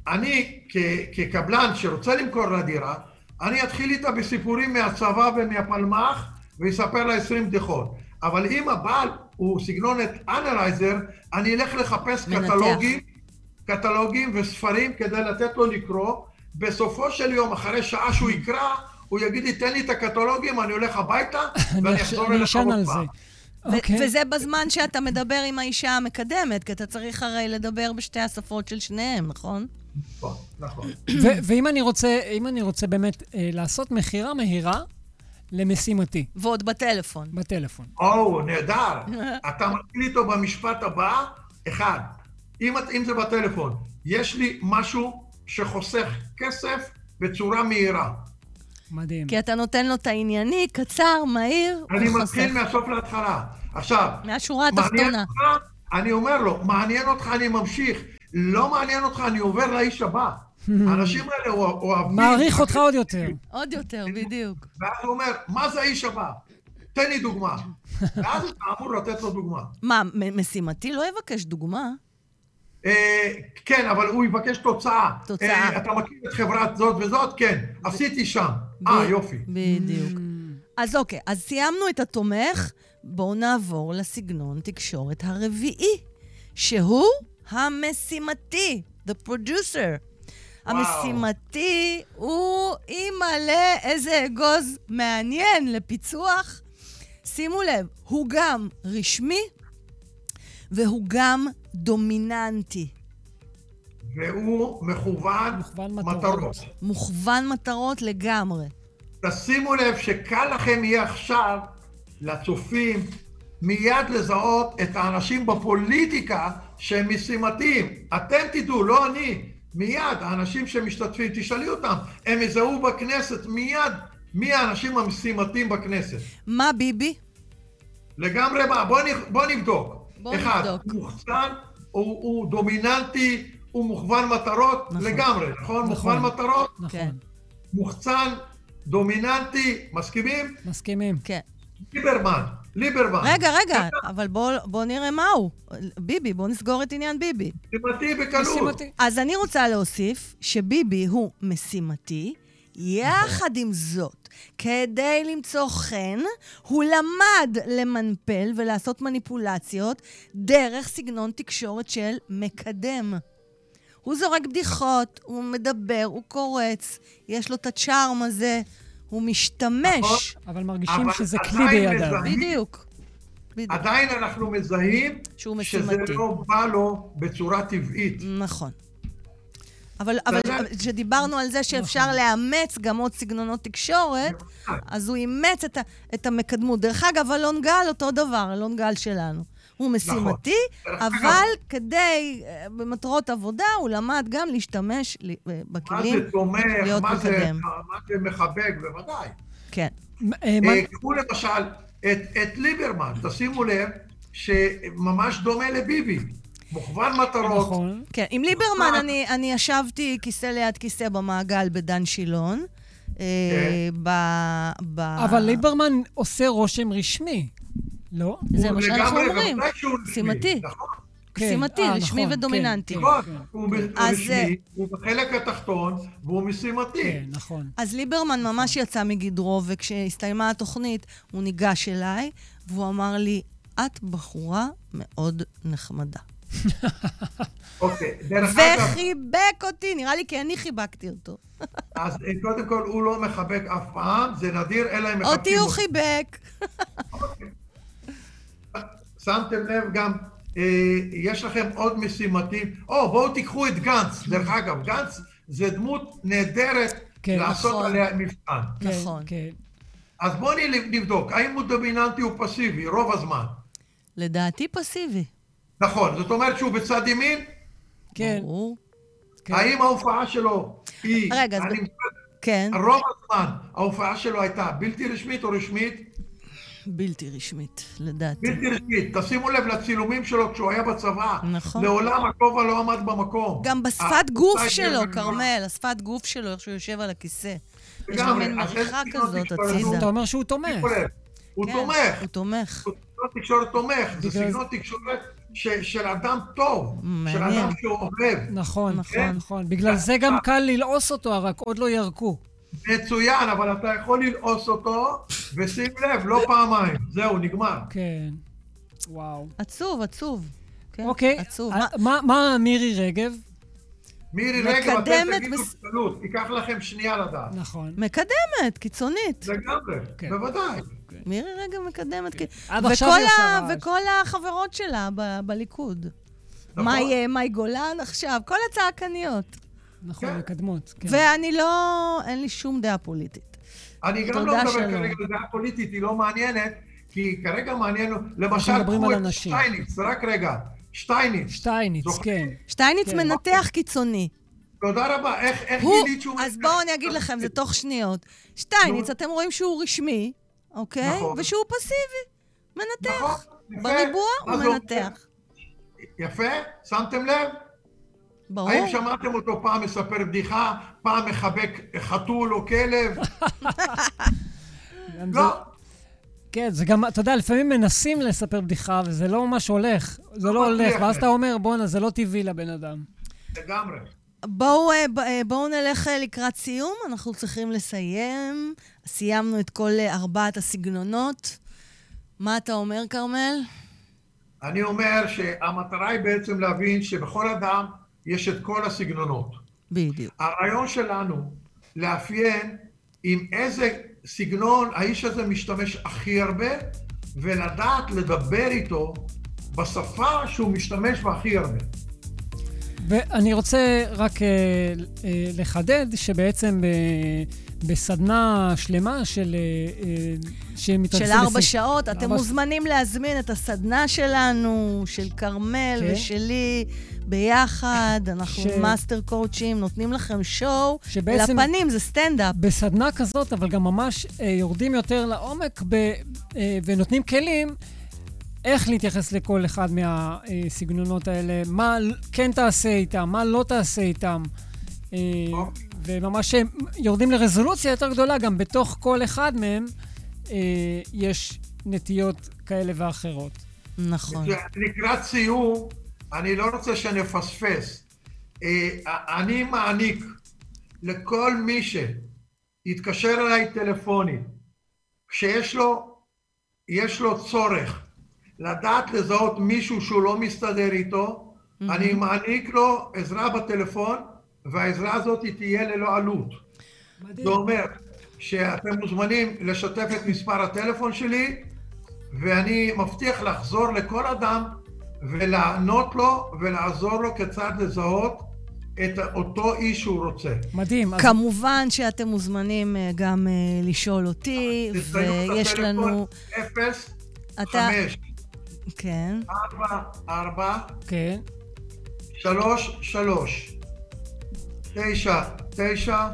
אני כ- כקבלן שרוצה למכור לה דירה, אני אתחיל איתה בסיפורים מהצבא ומהפלמ"ח ויספר לה 20 בדיחות. אבל אם הבעל הוא סגנון אנלייזר, אני אלך לחפש מנתח. קטלוגים, קטלוגים וספרים כדי לתת לו לקרוא. בסופו של יום, אחרי שעה שהוא יקרא, הוא יגיד לי, תן לי את הקטלוגים, אני הולך הביתה, אני ואני אחזור אליך עוד. פעם. ו- אוקיי. וזה בזמן שאתה מדבר עם האישה המקדמת, כי אתה צריך הרי לדבר בשתי השפות של שניהם, נכון? נכון, נכון. ו- ואם אני רוצה, אני רוצה באמת אה, לעשות מכירה מהירה למשימתי ועוד בטלפון. בטלפון. או, נהדר. אתה מתחיל איתו במשפט הבא, אחד, אם, אם זה בטלפון, יש לי משהו שחוסך כסף בצורה מהירה. מדהים. כי אתה נותן לו את הענייני, קצר, מהיר, אני. מתחיל מהסוף להתחלה. עכשיו, מהשורה התחתונה. אני אומר לו, מעניין אותך, אני ממשיך. לא מעניין אותך, אני עובר לאיש הבא. האנשים האלה אוה- אוהבים... מעריך אותך עוד יותר. עוד יותר, בדיוק. ואז הוא אומר, מה זה האיש הבא? תן לי דוגמה. ואז אתה אמור לתת לו דוגמה. מה, משימתי לא יבקש דוגמה? אה, כן, אבל הוא יבקש תוצאה. תוצאה. אה, אתה מכיר את חברת זאת וזאת? כן. עשיתי שם. אה, יופי. בדיוק. אז אוקיי, אז סיימנו את התומך, בואו נעבור לסגנון תקשורת הרביעי, שהוא המשימתי, the producer. המשימתי הוא אימא'לה, איזה אגוז מעניין לפיצוח. שימו לב, הוא גם רשמי והוא גם דומיננטי. והוא מכוון מכוון מטרות. מטרות. מוכוון מטרות לגמרי. תשימו לב שקל לכם יהיה עכשיו, לצופים, מיד לזהות את האנשים בפוליטיקה שהם משימתיים. אתם תדעו, לא אני. מיד, האנשים שמשתתפים, תשאלי אותם, הם יזהו בכנסת מיד מי האנשים המשימתיים בכנסת. מה ביבי? לגמרי מה, בוא, בוא נבדוק. בוא אחד, נבדוק. הוא מוחצן, הוא, הוא דומיננטי, הוא מוכוון מטרות, נכון. לגמרי, נכון? נכון. מוכוון מטרות, נכון. כן. מוחצן, דומיננטי, מסכימים? מסכימים. כן. ליברמן, ליברמן. רגע, רגע, אבל בואו בוא נראה מהו. ביבי, בואו נסגור את עניין ביבי. משימתי בקלות. משימתי. אז אני רוצה להוסיף שביבי הוא משימתי, יחד עם זאת, כדי למצוא חן, הוא למד למנפל ולעשות מניפולציות דרך סגנון תקשורת של מקדם. הוא זורק בדיחות, הוא מדבר, הוא קורץ, יש לו את הצ'ארם הזה, הוא משתמש. אבל מרגישים אבל שזה כלי בידיו. מזהים. בדיוק. בדיוק. עדיין אנחנו מזהים שהוא שזה משימתי. לא בא לו בצורה טבעית. נכון. אבל? כשדיברנו על זה שאפשר לאמץ גם עוד סגנונות תקשורת, אז הוא אימץ את, ה, את המקדמות. דרך אגב, אלון גל אותו דבר, אלון גל שלנו. הוא משימתי, דרך אבל כדי, אה, במטרות עבודה, הוא למד גם להשתמש אה, מה בכלים. זה תומך, להיות מה זה. מה זה מחבק, בוודאי. כן. אה, מה- קחו למשל את, את ליברמן, תשימו לב שממש דומה לביבי. מוכוון מטרות, נכון. כן, עם ליברמן מה? אני, אני ישבתי כיסא ליד כיסא במעגל בדן שילון. אה, כן. ב, ב... אבל ליברמן עושה רושם רשמי, לא? זה מה שאנחנו אומרים. רשמי, משימתי. נכון, כן. משימתי, אה, רשמי נכון, ודומיננטי. כן, נכון, כן, הוא רשמי, הוא בחלק התחתון והוא משימתי. כן, נכון. אז ליברמן ממש יצא מגדרו, וכשהסתיימה התוכנית, הוא ניגש אליי, והוא אמר לי, את בחורה מאוד נחמדה. אוקיי, דרך אגב, וחיבק אותי, נראה לי כי אני חיבקתי אותו. אז אה, קודם כל הוא לא מחבק אף פעם, זה נדיר, אלא אם אותי מחבקים הוא חיבק. שמתם לב גם, אה, יש לכם עוד משימתים. או, בואו תיקחו את גנץ. דרך אגב, גנץ זה דמות נהדרת כן, לעשות נכון. עליה מבחן. כן, נכון. כן. אז בואו נבדוק, האם הוא דומיננטי או פסיבי, רוב הזמן. לדעתי פסיבי. נכון, זאת אומרת שהוא בצד ימין, כן, ברור. כן. האם ההופעה שלו היא... רגע, אז אני- כן, רוב הזמן ההופעה שלו הייתה בלתי רשמית או רשמית? בלתי רשמית, לדעתי. בלתי רשמית. תשימו לב לצילומים שלו כשהוא היה בצבא. נכון. לעולם הכובע לא עמד במקום. גם בשפת גוף שלו. כרמל, השפת גוף שלו, איך שהוא יושב על הכיסא. יש לו. מין מריחה כזאת הצידה. הוא? אתה אומר שהוא תומך. הוא כן, תומך. הוא תומך. הוא סגנון תקשורת תומך. זה סגנון תקשורת של אדם טוב. של. אדם שאוהב. נכון. נכון, נכון. בגלל זה גם קל ללעוס אותו, רק עוד לא ירקו. מצוין, אבל אתה יכול ללעוס אותו, ושים לב, לא פעמיים. זהו, נגמר. כן. וואו. עצוב, עצוב. כן, אוקיי. עצוב. אה, מה- מירי רגב? מירי רגב, אתם מקדמת תגידו בקלות, ייקח לכם שנייה לדעת. נכון. מקדמת, קיצונית. לגמרי, כן. בוודאי. מירי רגב מקדמת. עד עכשיו וכל היא עושה ה- רעש. וכל החברות שלה ב- בליכוד. נכון. מאי מאי גולן עכשיו, כל הצעקניות. נכון, כן. מקדמות. כן. ואני לא, אין לי שום דעה פוליטית. אני גם לא מדבר שלום. כרגע על דעה פוליטית, היא לא מעניינת, כי כרגע מעניין, למשל, מדברים קחו על את אנשים. שטייניץ, רק רגע, שטייניץ. שטייניץ, זוכרים? כן. שטייניץ כן. מנתח קיצוני. תודה רבה, איך איך הוא, גילית שהוא... אז בואו אני אגיד לכם, זה תוך שניות. שטייניץ. אתם רואים שהוא רשמי, אוקיי? נכון. ושהוא פסיבי. מנתח. נכון, יפה. בריבוע הוא- מנתח. יפה, שמתם לב? ברור. האם שמעתם אותו פעם מספר בדיחה, פעם מחבק חתול או כלב? לא. כן, זה גם, אתה יודע, לפעמים מנסים לספר בדיחה, וזה לא ממש הולך. זה לא לא הולך, ואז. אתה אומר, בואנה, זה לא טבעי לבן אדם. לגמרי. בואו אה, אה, בואו נלך אה, לקראת סיום, אנחנו צריכים לסיים. סיימנו את כל ארבעת הסגנונות. מה אתה אומר, כרמל? אני אומר שהמטרה היא בעצם להבין שבכל אדם יש את כל הסגנונות. בדיוק. הרעיון שלנו לאפיין עם איזה סגנון האיש הזה משתמש הכי הרבה, ולדעת לדבר איתו בשפה שהוא משתמש בה הכי הרבה. ואני רוצה רק אה, אה, לחדד שבעצם ב, בסדנה שלמה של... אה, אה, של ארבע בסג- שעות. אתם ארבע- מוזמנים להזמין את הסדנה שלנו, של כרמל כן. ושלי, ביחד. אנחנו ש- master coach ים, נותנים לכם show. שבעצם- לפנים, זה סטנדאפ. בסדנה כזאת, אבל גם ממש אה, יורדים יותר לעומק ב, אה, ונותנים כלים איך להתייחס לכל אחד מהסגנונות האלה, מה כן תעשה איתם, מה לא תעשה איתם. אה. וממש אה, יורדים לרזולוציה יותר גדולה, גם בתוך כל אחד מהם אה, יש נטיות כאלה ואחרות. נכון. לקראת סיום, אני לא רוצה שנפספס. אה, אני מעניק לכל מי שיתקשר אליי טלפונית, כשיש לו, יש לו צורך לדעת לזהות מישהו שהוא לא מסתדר איתו, אני מעניק לו עזרה בטלפון, והעזרה הזאת תהיה ללא עלות. זה אומר שאתם מוזמנים לשתף את מספר הטלפון שלי, ואני מבטיח לחזור לכל אדם ולענות לו ולעזור לו כיצד לזהות את אותו איש שהוא רוצה. מדהים. אז כמובן שאתם מוזמנים אה, גם אה, לשאול אותי, ויש לנו... 0, אתה... 5, כן. 4, 4, כן, 3, 3, 9, 9,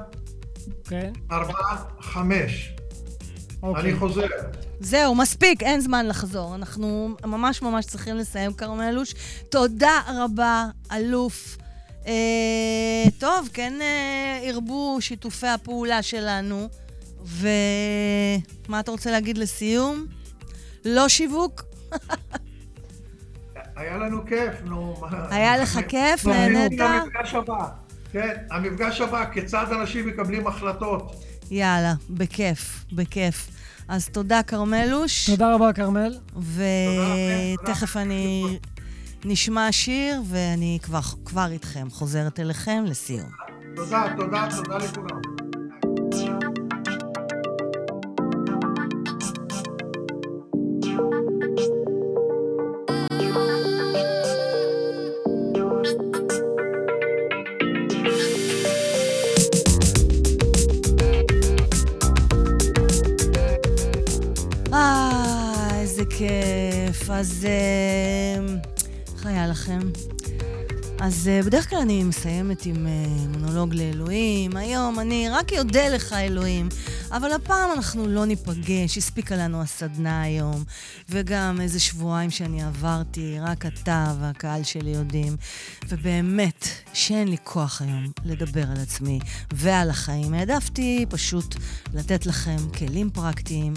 כן, 4, 5. אוקיי. אני חוזר. זהו, מספיק, אין זמן לחזור. אנחנו ממש ממש צריכים לסיים, כרמלוש. תודה רבה, אלוף. אה, טוב, כן אה, ירבו שיתופי הפעולה שלנו. ומה אתה רוצה להגיד לסיום? לא שיווק? היה לנו כיף, נו. היה לך כיף? נהנית? למפגש הבא. כן, המפגש הבא, כיצד אנשים מקבלים החלטות. יאללה, בכיף, בכיף. אז תודה, כרמלוש. תודה רבה, כרמל. ותכף אני נשמע שיר, ואני כבר, כבר איתכם, חוזרת אליכם לסיום. תודה, תודה, תודה לכולם. אז אה, איך היה לכם? אז אה, בדרך כלל אני מסיימת עם אה, מונולוג לאלוהים. היום אני רק אודה לך, אלוהים. אבל הפעם אנחנו לא ניפגש, הספיקה לנו הסדנה היום. וגם איזה שבועיים שאני עברתי, רק אתה והקהל שלי יודעים. ובאמת, שאין לי כוח היום לדבר על עצמי ועל החיים. העדפתי פשוט לתת לכם כלים פרקטיים,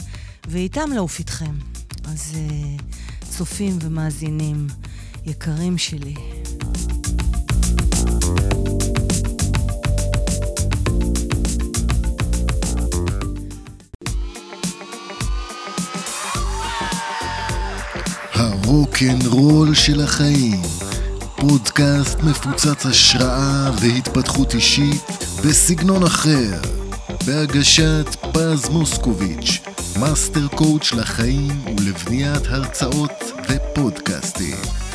ואיתם לעוף איתכם. אז אה, צופים ומאזינים יקרים שלי. הרוקנרול של החיים, פודקאסט מפוצץ השראה והתפתחות אישית בסגנון אחר, בהגשת פז מוסקוביץ', master coach לחיים ולבניית הרצאות ופודקאסטים.